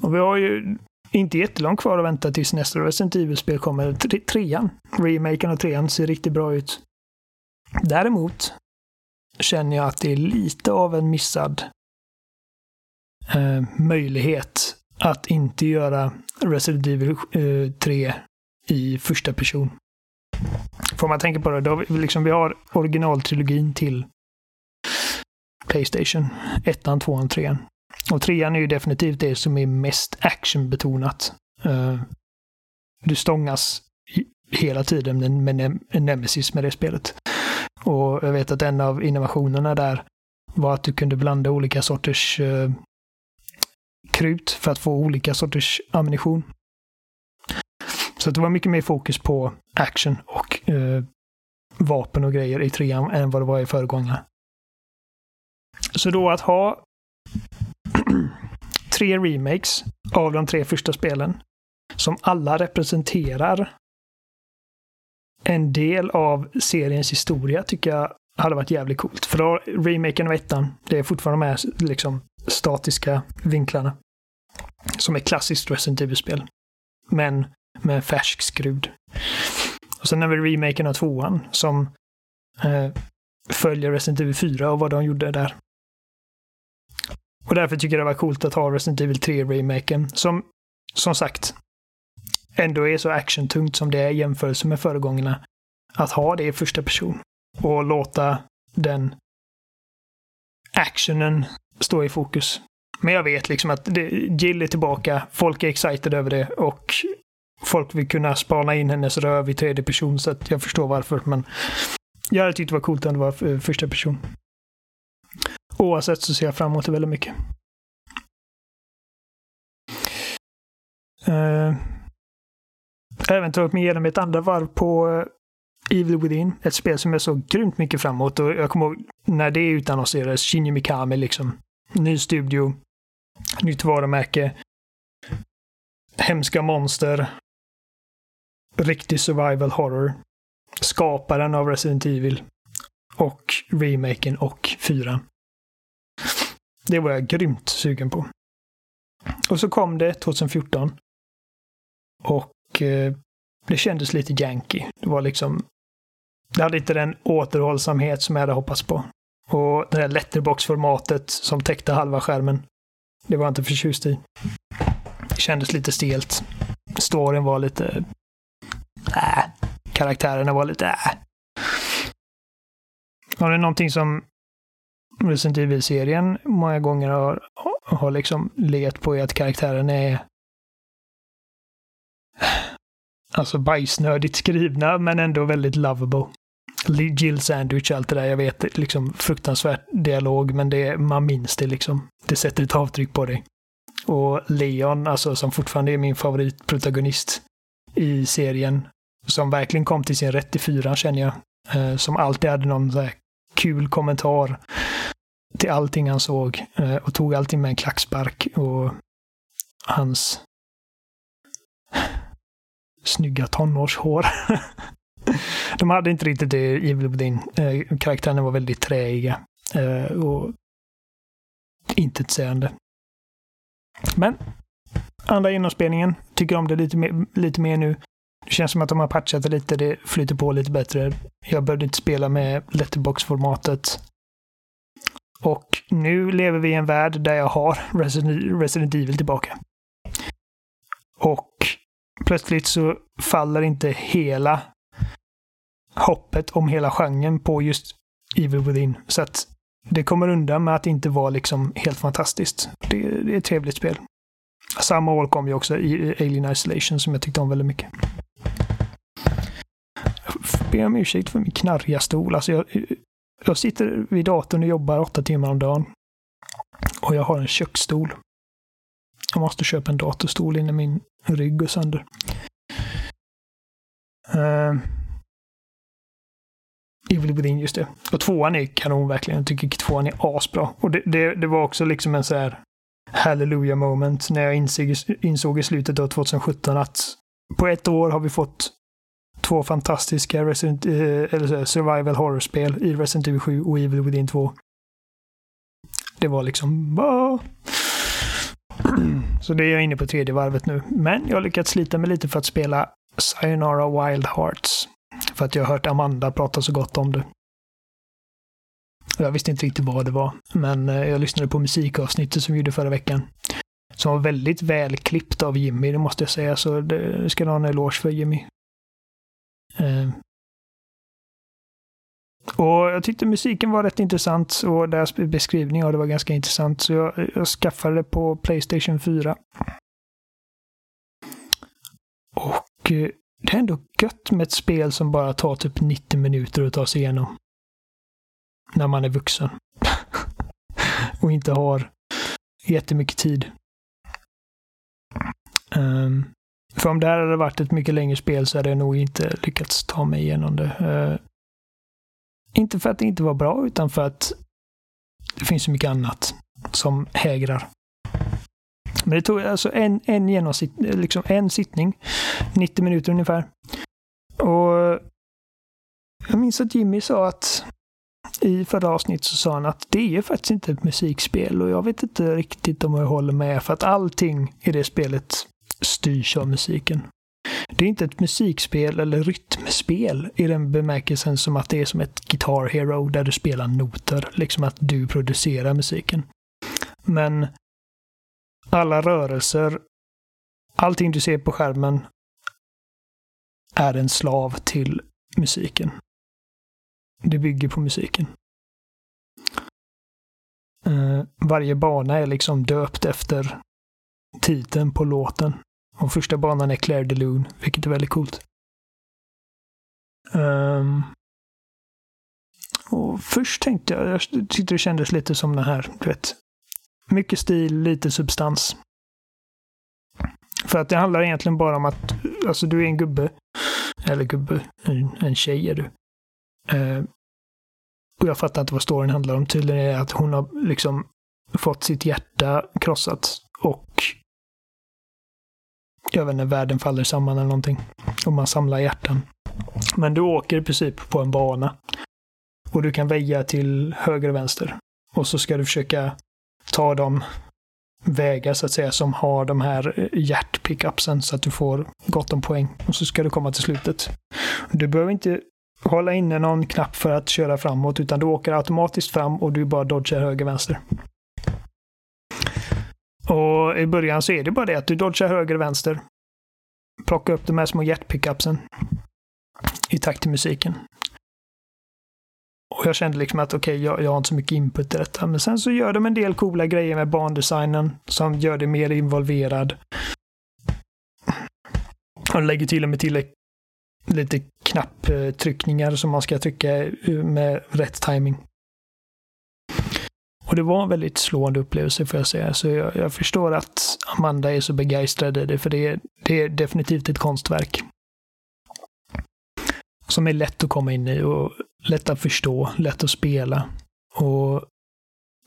Och vi har ju inte jättelångt kvar att vänta tills nästa Resident Evil-spel kommer. Trean, remaken av trean, ser riktigt bra ut. Däremot känner jag att det är lite av en missad eh, möjlighet att inte göra Resident Evil eh, 3 i första person. Får man tänka på det, då vi, liksom, vi har originaltrilogin till Playstation. Ettan, tvåan, trean. Och trean är ju definitivt det som är mest actionbetonat. Eh, uh, du stångas hela tiden med en nemesis med det spelet. Och jag vet att en av innovationerna där var att du kunde blanda olika sorters uh, krut för att få olika sorters ammunition. Så det var mycket mer fokus på action och eh, vapen och grejer i trean än vad det var i föregångaren. Så då att ha tre remakes av de tre första spelen som alla representerar en del av seriens historia tycker jag hade varit jävligt coolt. För då, remaken av ettan, det är fortfarande de här liksom statiska vinklarna. Som är klassiskt Resident Evil-spel. Men med färsk skrud. Och sen har vi remaken av tvåan som eh, följer Resident Evil 4 och vad de gjorde där. Och därför tycker jag det var coolt att ha Resident Evil 3-remaken som, som sagt, ändå är så actiontungt som det är i jämförelse med föregångarna. Att ha det i första person och låta den actionen stå i fokus. Men jag vet liksom att det, Jill är tillbaka, folk är excited över det och folk vill kunna spana in hennes röv i tredje person så att jag förstår varför. Men jag hade tyckt det var coolt om det var första person. Oavsett så ser jag fram emot det väldigt mycket. Uh, även tagit mig igenom ett andra varv på eh, Evil Within. Ett spel som jag såg grymt mycket framåt och jag kommer ihåg när det utannonserades, Shinji Mikami liksom. Ny studio, nytt varumärke, hemska monster, riktig survival horror. Skaparen av Resident Evil och remaken och fyran. Det var jag grymt sugen på. Och så kom det 2014. Och eh, det kändes lite janky. Det var liksom... Det hade inte den återhållsamhet som jag hade hoppats på. Och det där letterbox-formatet som täckte halva skärmen. Det var jag inte förtjust i. Det kändes lite stelt. Storyn var lite... Äh. Karaktärerna var lite äh. Var det någonting som Resident Evil-serien många gånger har, har liksom legat på är att karaktären är alltså bajsnödigt skrivna men ändå väldigt lovable. Jill Sandwich, allt det där. Jag vet, liksom fruktansvärt dialog, men det, man minns det liksom. Det sätter ett avtryck på dig. Och Leon, alltså som fortfarande är min favoritprotagonist i serien, som verkligen kom till sin rätt i fyran känner jag. Eh, som alltid hade någon så kul kommentar till allting han såg eh, och tog allting med en klackspark och hans snygga tonårshår. De hade inte riktigt det i Evil Within. Eh, karaktärerna var väldigt träiga eh, och intetsägande. Men andra genomspelningen tycker om det lite mer, lite mer nu. Det känns som att de har patchat det lite, det flyter på lite bättre. Jag behövde inte spela med letterbox-formatet. Och nu lever vi i en värld där jag har Resident Evil tillbaka. Och plötsligt så faller inte hela hoppet om hela genren på just Evil Within. Så att det kommer undan med att inte vara liksom helt fantastiskt. Det, det är ett trevligt spel. Samma år kom ju också i Alien Isolation som jag tyckte om väldigt mycket. Jag ber om ursäkt för min knarriga stol. Alltså jag, jag sitter vid datorn och jobbar åtta timmar om dagen. Och jag har en köksstol. Jag måste köpa en datorstol innan min rygg går sönder. Uh, Evil Within, just det. Och tvåan är kanon verkligen. Jag tycker tvåan är asbra. Och det, det, det var också liksom en så här hallelujah moment när jag insåg, insåg i slutet av 2017 att på ett år har vi fått två fantastiska Resident, eh, eller survival horror-spel i Resident Evil 7 och Evil Within 2. Det var liksom... Bah. Så det är jag inne på tredje varvet nu. Men jag har lyckats slita mig lite för att spela Sayonara Wild Hearts. För att jag har hört Amanda prata så gott om det. Jag visste inte riktigt vad det var, men eh, jag lyssnade på musikavsnittet som vi gjorde förra veckan. Som var väldigt välklippt av Jimmy, det måste jag säga, så det ska du ha en eloge för Jimmy. Eh. Och jag tyckte musiken var rätt intressant och deras beskrivning av det var ganska intressant, så jag, jag skaffade det på Playstation 4. Och eh, det är ändå gött med ett spel som bara tar typ 90 minuter att ta sig igenom. När man är vuxen. och inte har jättemycket tid. Um, för om det här hade varit ett mycket längre spel så hade jag nog inte lyckats ta mig igenom det. Uh, inte för att det inte var bra, utan för att det finns så mycket annat som hägrar. Men det tog alltså en, en, genomsitt, liksom en sittning, 90 minuter ungefär. Och jag minns att Jimmy sa att i förra avsnittet så sa han att det är faktiskt inte ett musikspel och jag vet inte riktigt om jag håller med för att allting i det spelet styrs av musiken. Det är inte ett musikspel eller rytmspel i den bemärkelsen som att det är som ett Guitar Hero där du spelar noter, liksom att du producerar musiken. Men alla rörelser, allting du ser på skärmen är en slav till musiken. Det bygger på musiken. Eh, varje bana är liksom döpt efter titeln på låten. Och första banan är Claire de Lune, vilket är väldigt coolt. Um, och först tänkte jag, jag tyckte det kändes lite som den här, du vet, mycket stil, lite substans. För att det handlar egentligen bara om att, alltså du är en gubbe, eller gubbe, en, en tjej är du. Uh, och jag fattar inte vad storyn handlar om. Tydligen är det att hon har liksom fått sitt hjärta krossat jag vet inte, världen faller samman eller någonting. Och man samlar hjärtan. Men du åker i princip på en bana. Och du kan väja till höger och vänster. Och så ska du försöka ta de vägar så att säga som har de här eh, hjärtpickupsen så att du får gott om poäng. Och så ska du komma till slutet. Du behöver inte hålla inne någon knapp för att köra framåt utan du åker automatiskt fram och du bara dodgar höger vänster. Och i början så är det bara det att du dodgar höger och vänster. Plocka upp de här små hjärtpickupsen i takt till musiken. Och jag kände liksom att okej, okay, jag, jag har inte så mycket input i detta. Men sen så gör de en del coola grejer med bandesignen som gör det mer involverad. Och lägger till och med till lite knapptryckningar som man ska trycka med rätt timing. Och det var en väldigt slående upplevelse får jag säga. Så jag, jag förstår att Amanda är så begeistrad i det, för det är, det är definitivt ett konstverk. Som är lätt att komma in i och lätt att förstå, lätt att spela. Och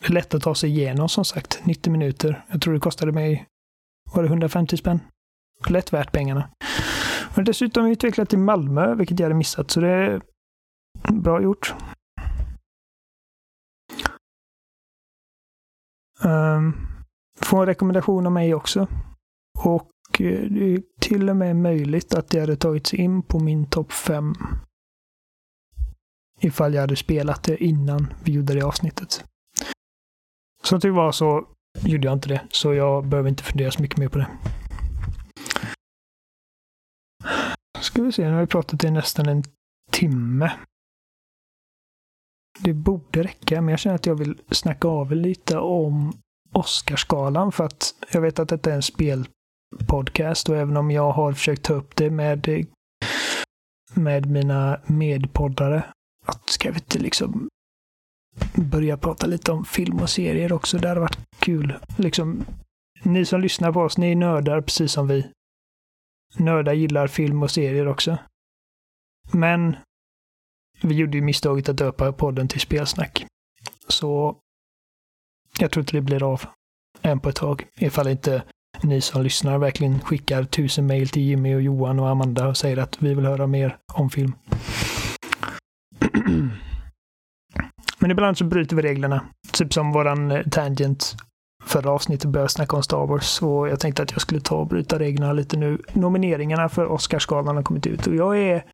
lätt att ta sig igenom som sagt. 90 minuter. Jag tror det kostade mig, var det 150 spänn? Lätt värt pengarna. Men dessutom utvecklat i Malmö, vilket jag hade missat, så det är bra gjort. Ehm, får en rekommendation av mig också. Och eh, det är till och med möjligt att det hade tagits in på min topp 5. Ifall jag hade spelat det innan vi gjorde det avsnittet. Som tur var så gjorde jag inte det, så jag behöver inte fundera så mycket mer på det. Ska vi se, nu har vi pratat i nästan en timme. Det borde räcka, men jag känner att jag vill snacka av lite om Oscarsgalan för att jag vet att detta är en spelpodcast och även om jag har försökt ta upp det med, med mina medpoddare, att ska vi inte liksom börja prata lite om film och serier också? Det hade varit kul. Liksom, ni som lyssnar på oss, ni är nördar precis som vi. Nördar gillar film och serier också. Men vi gjorde ju misstaget att döpa podden till spelsnack. Så jag tror inte det blir av än på ett tag. Ifall inte ni som lyssnar verkligen skickar tusen mejl till Jimmy och Johan och Amanda och säger att vi vill höra mer om film. Men ibland så bryter vi reglerna. Typ som våran eh, tangent förra avsnittet började snacka om Star Wars. Och jag tänkte att jag skulle ta och bryta reglerna lite nu. Nomineringarna för Oscarsgalan har kommit ut och jag är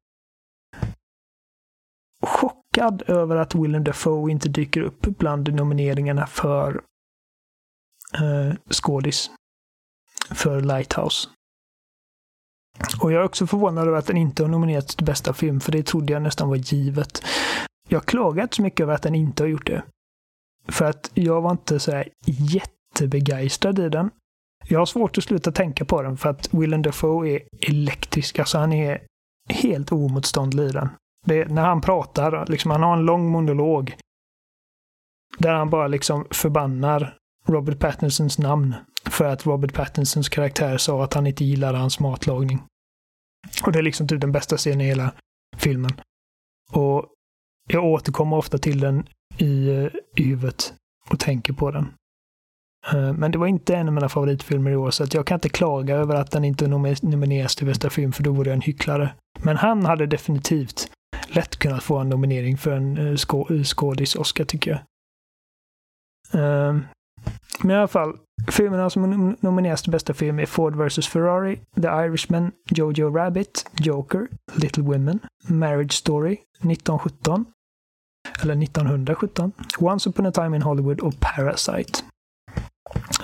chockad över att Willem Dafoe inte dyker upp bland nomineringarna för eh, skådis. För Lighthouse. Och jag är också förvånad över att den inte har nominerats till bästa film, för det trodde jag nästan var givet. Jag klagar inte så mycket över att den inte har gjort det. För att jag var inte så här jättebegeistrad i den. Jag har svårt att sluta tänka på den för att Willem Dafoe är elektrisk. Alltså han är helt oemotståndlig i den. Det, när han pratar, liksom, han har en lång monolog. Där han bara liksom förbannar Robert Pattinsons namn. För att Robert Pattinsons karaktär sa att han inte gillade hans matlagning. Och det är liksom typ den bästa scenen i hela filmen. Och jag återkommer ofta till den i, eh, i huvudet och tänker på den. Eh, men det var inte en av mina favoritfilmer i år, så att jag kan inte klaga över att den inte nomineras till bästa film, för då vore jag en hycklare. Men han hade definitivt lätt kunnat få en nominering för en eh, skå eh, skådis-Oscar, tycker jag. Ehm, men i alla fall, filmerna som nomineras till bästa film är Ford vs Ferrari, The Irishman, Jojo Rabbit, Joker, Little Women, Marriage Story, 1917, eller 1917, Once upon a time in Hollywood och Parasite.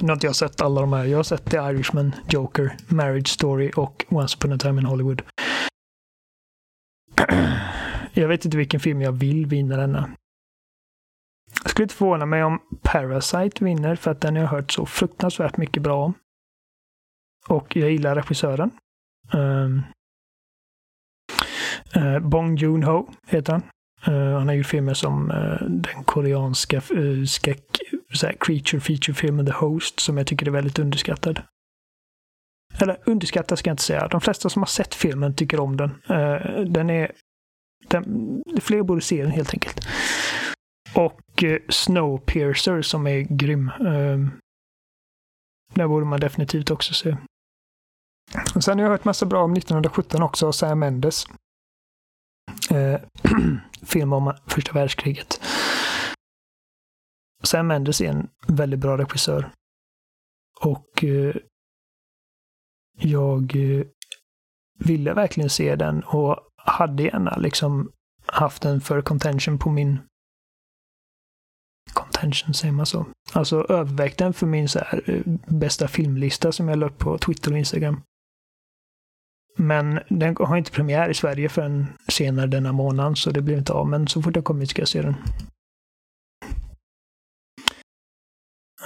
Nu har inte jag sett alla de här. Jag har sett The Irishman, Joker, Marriage Story och Once upon a time in Hollywood. Jag vet inte vilken film jag vill vinna denna. Jag skulle inte förvåna mig om Parasite vinner för att den har jag hört så fruktansvärt mycket bra om. Och jag gillar regissören. Um, uh, Bong Joon-Ho heter han. Uh, han har gjort filmer som uh, den koreanska uh, skräck, creature feature-filmen The Host som jag tycker är väldigt underskattad. Eller underskattad ska jag inte säga. De flesta som har sett filmen tycker om den. den är... Den, fler borde se den helt enkelt. Och eh, Snowpiercer som är grym. Ehm, där borde man definitivt också se. Och sen har jag hört massa bra om 1917 också av Sam Mendes. Eh, film om första världskriget. Sam Mendes är en väldigt bra regissör. Och eh, jag eh, ville verkligen se den och hade gärna liksom haft den för contention på min contention, säger man så? Alltså övervägt den för min så här, eh, bästa filmlista som jag la upp på Twitter och Instagram. Men den har inte premiär i Sverige förrän senare denna månad, så det blir inte av. Men så fort jag kommer ska jag se den.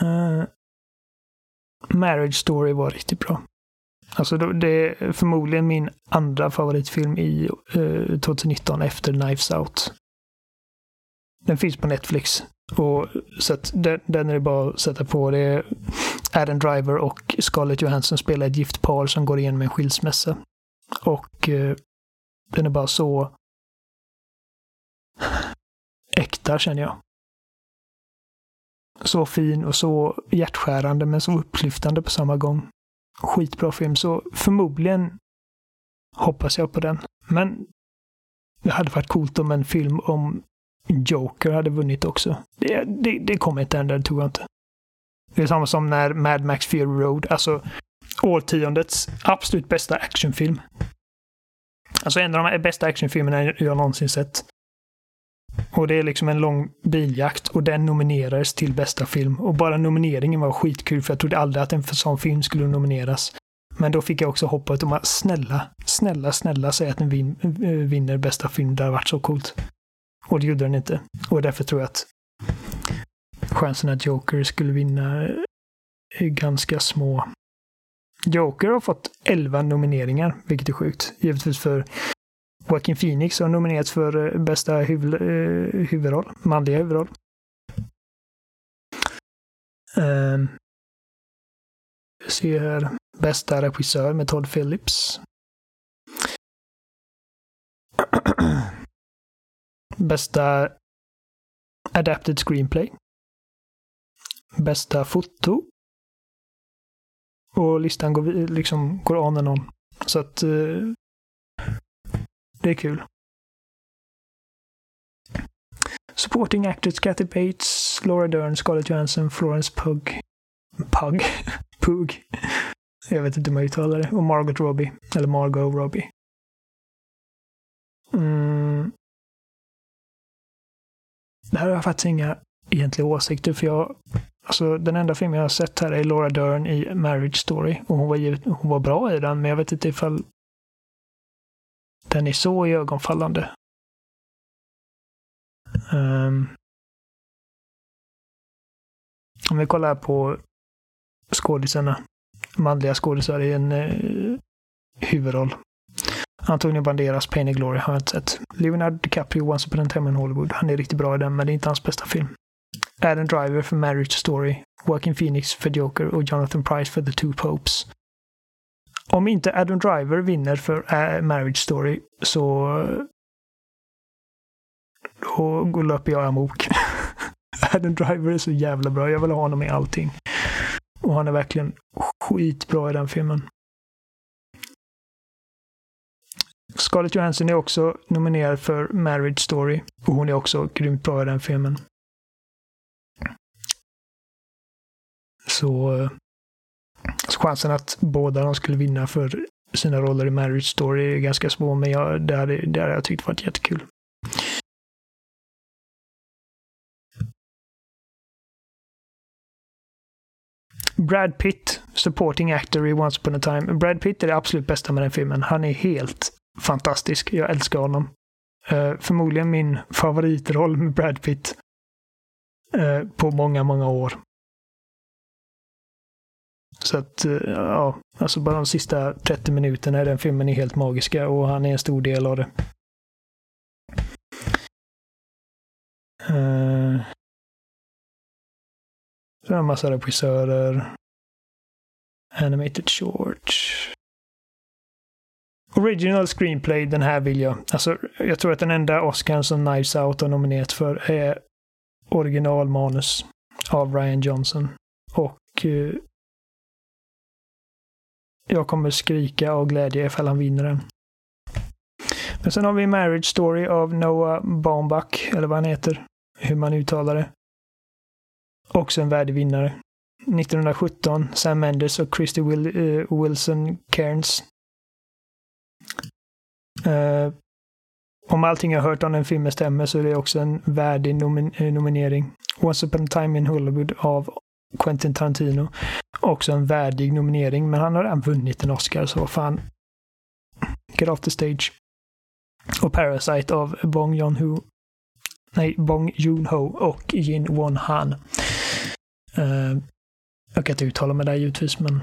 Uh, Marriage Story var riktigt bra. Alltså det är förmodligen min andra favoritfilm i eh, 2019 efter Knives Out. Den finns på Netflix. Och, så den, den, är det bara att sätta på. Det är Adam Driver och Scarlett Johansson spelar ett gift par som går igenom en skilsmässa. Och eh, den är bara så äkta känner jag. Så fin och så hjärtskärande men så upplyftande på samma gång. Skitbra film, så förmodligen hoppas jag på den. Men det hade varit coolt om en film om Joker hade vunnit också. Det, det, det kommer inte hända, det tror jag inte. Det är samma som när Mad Max Fury Road, alltså årtiondets absolut bästa actionfilm. Alltså en av de bästa actionfilmerna jag någonsin sett. Och det är liksom en lång biljakt och den nominerades till bästa film. Och bara nomineringen var skitkul för jag trodde aldrig att en sån film skulle nomineras. Men då fick jag också hoppet om att snälla, snälla, snälla säga att den vin, eh, vinner bästa film. Det hade varit så coolt. Och det gjorde den inte. Och därför tror jag att chansen att Joker skulle vinna är ganska små. Joker har fått 11 nomineringar, vilket är sjukt. Givetvis för Joaquin Phoenix har nominerats för eh, bästa huv eh, huvudroll, manliga huvudroll. Ehm, um, se här. Bästa regissör med Todd Phillips. Bästa Adapted Screenplay. Bästa foto. Och listan går, liksom, går on and on. Så att eh, det är kul. Supporting actors Kathy Bates, Laura Dern, Scarlett Johansson, Florence Pugh. Pug? Pug. Jag vet inte hur man uttalar det. Och Margot Robbie. Eller Margot Robbie. Mm. Det här har jag faktiskt inga egentliga åsikter för jag Alltså den enda film jag har sett här är Laura Dern i Marriage Story. Och hon var, hon var bra i den, men jag vet inte ifall den är så ögonfallande. Um, ehm. om vi kollar på skådisarna. Manliga skådisar i en uh, huvudroll. Antonio Banderas Pain and Glory har jag inte sett. Leonardo DiCaprio Once upon a time in Hollywood. Han är riktigt bra i den, men det är inte hans bästa film. Adam Driver för Marriage Story, Joaquin Phoenix för Joker och Jonathan Price för The Two Popes. Om inte Adam Driver vinner för äh, Marriage Story så då löper jag amok. Adam Driver är så jävla bra. Jag vill ha honom i allting. Och han är verkligen skitbra i den filmen. Scarlett Johansson är också nominerad för Marriage Story och hon är också grymt bra i den filmen. Så, så chansen att båda de skulle vinna för sina roller i Marriage Story är ganska små, men jag, det, hade, det hade jag tyckt varit jättekul. Brad Pitt, supporting actor i Once upon a time. Brad Pitt är det absolut bästa med den filmen. Han är helt fantastisk. Jag älskar honom. Uh, förmodligen min favoritroll med Brad Pitt uh, på många, många år. Så att, eh, ja, alltså bara de sista 30 minuterna i den filmen är helt magiska och han är en stor del av det. Uh, det är en massa regissörer. Animated shorts. Original screenplay, den här vill jag. Alltså, jag tror att den enda Oscar som Knives Out har nominerat för är originalmanus av Ryan Johnson. Och eh, jag kommer skrika av glädje ifall han vinner den. Men sen har vi Marriage Story av Noah Baumbach, eller vad han heter. Hur man uttalar det. Också en värdig vinnare. 1917, Sam Mendes och Christy Will, uh, eh, Wilson Cairns. Uh, om allting jag hört om den filmen stämmer så är det också en värdig nomin eh, nominering. Once upon a time in Hollywood av Quentin Tarantino. Också en värdig nominering, men han har redan vunnit en Oscar, så vad fan. Get off the stage. Och Parasite av Bong Joon-Ho. Nej, Bong Joon-Ho och Jin Won Han. Uh, eh, jag kan inte uttala mig där givetvis, men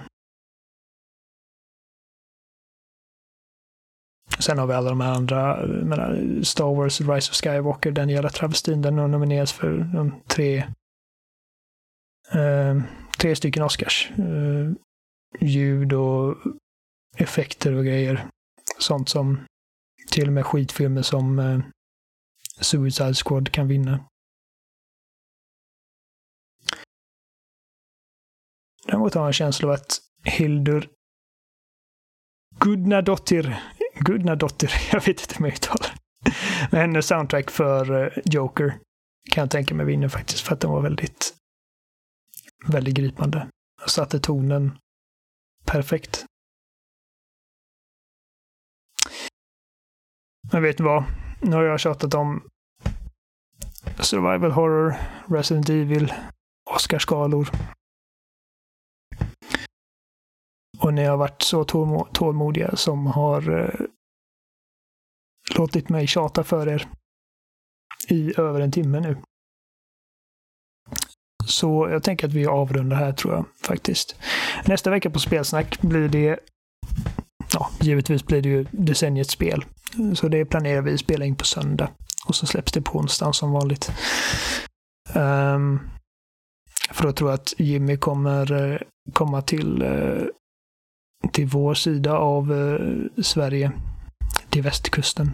Sen har vi alla de här andra, menar, Star Wars, Rise of Skywalker, den jävla travestin, den har nominerats för de tre, eh, tre stycken Oscars. Eh, ljud och effekter och grejer. Sånt som till och med skitfilmer som eh, Suicide Squad kan vinna. Däremot har jag en känsla av att Hildur Gudnadottir, Gudnadottir, jag vet inte hur man uttalar Men hennes soundtrack för eh, Joker kan jag tänka mig vinner faktiskt för att den var väldigt, väldigt gripande. Jag satte tonen perfekt. Men vet ni vad? Nu har jag tjatat om survival horror, Resident Evil, Oscarsgalor. Och ni har varit så tålmodiga som har eh, låtit mig tjata för er i över en timme nu. Så jag tänker att vi avrundar här tror jag faktiskt. Nästa vecka på Spelsnack blir det Ja, givetvis blir det ju decenniets spel. Så det planerar vi att spela in på söndag. Och så släpps det på onsdagen som vanligt. Um, för då tror jag att Jimmy kommer eh, komma till eh, till vår sida av eh, Sverige, till västkusten.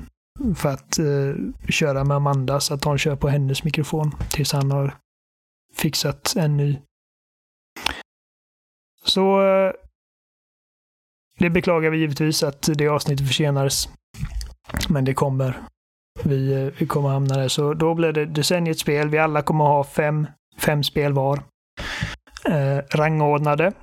För att eh, köra med Amanda så att hon kör på hennes mikrofon tills han har fixat en ny. Så eh, det beklagar vi givetvis att det avsnittet försenades. Men det kommer. Vi, eh, vi kommer hamna där. Så då blir det decenniets spel. Vi alla kommer ha fem, fem spel var. Eh, rangordnade.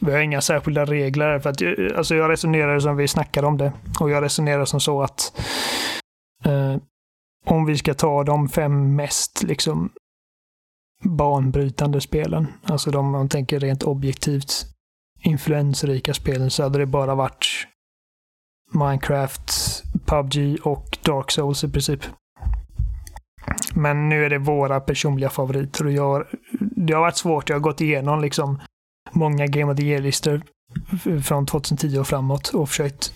Vi har inga särskilda regler. För att, eh, alltså jag resonerar som vi snackade om det. Och jag resonerar som så att eh, om vi ska ta de fem mest liksom banbrytande spelen, alltså de om man tänker rent objektivt influensrika spelen, så hade det bara varit Minecraft, PubG och Dark Souls i princip. Men nu är det våra personliga favoriter och jag, det har varit svårt. Jag har gått igenom liksom många Game of the Year-listor från 2010 och framåt och försökt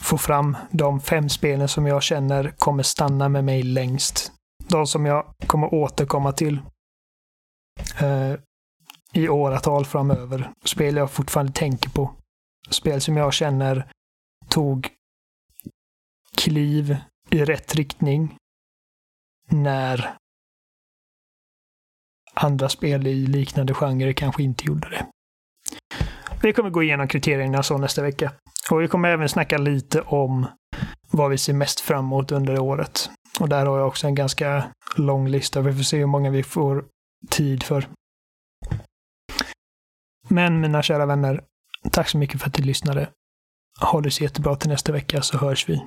få fram de fem spelen som jag känner kommer stanna med mig längst. De som jag kommer återkomma till eh, i åratal framöver. Spel jag fortfarande tänker på. Spel som jag känner tog kliv i rätt riktning när andra spel i liknande genre kanske inte gjorde det. Vi kommer gå igenom kriterierna så nästa vecka. Och vi kommer även snacka lite om vad vi ser mest fram emot under året. Och där har jag också en ganska lång lista. Vi får se hur många vi får tid för. Men mina kära vänner, tack så mycket för att ni lyssnade. Ha det så jättebra till nästa vecka så hörs vi.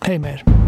Hej med er!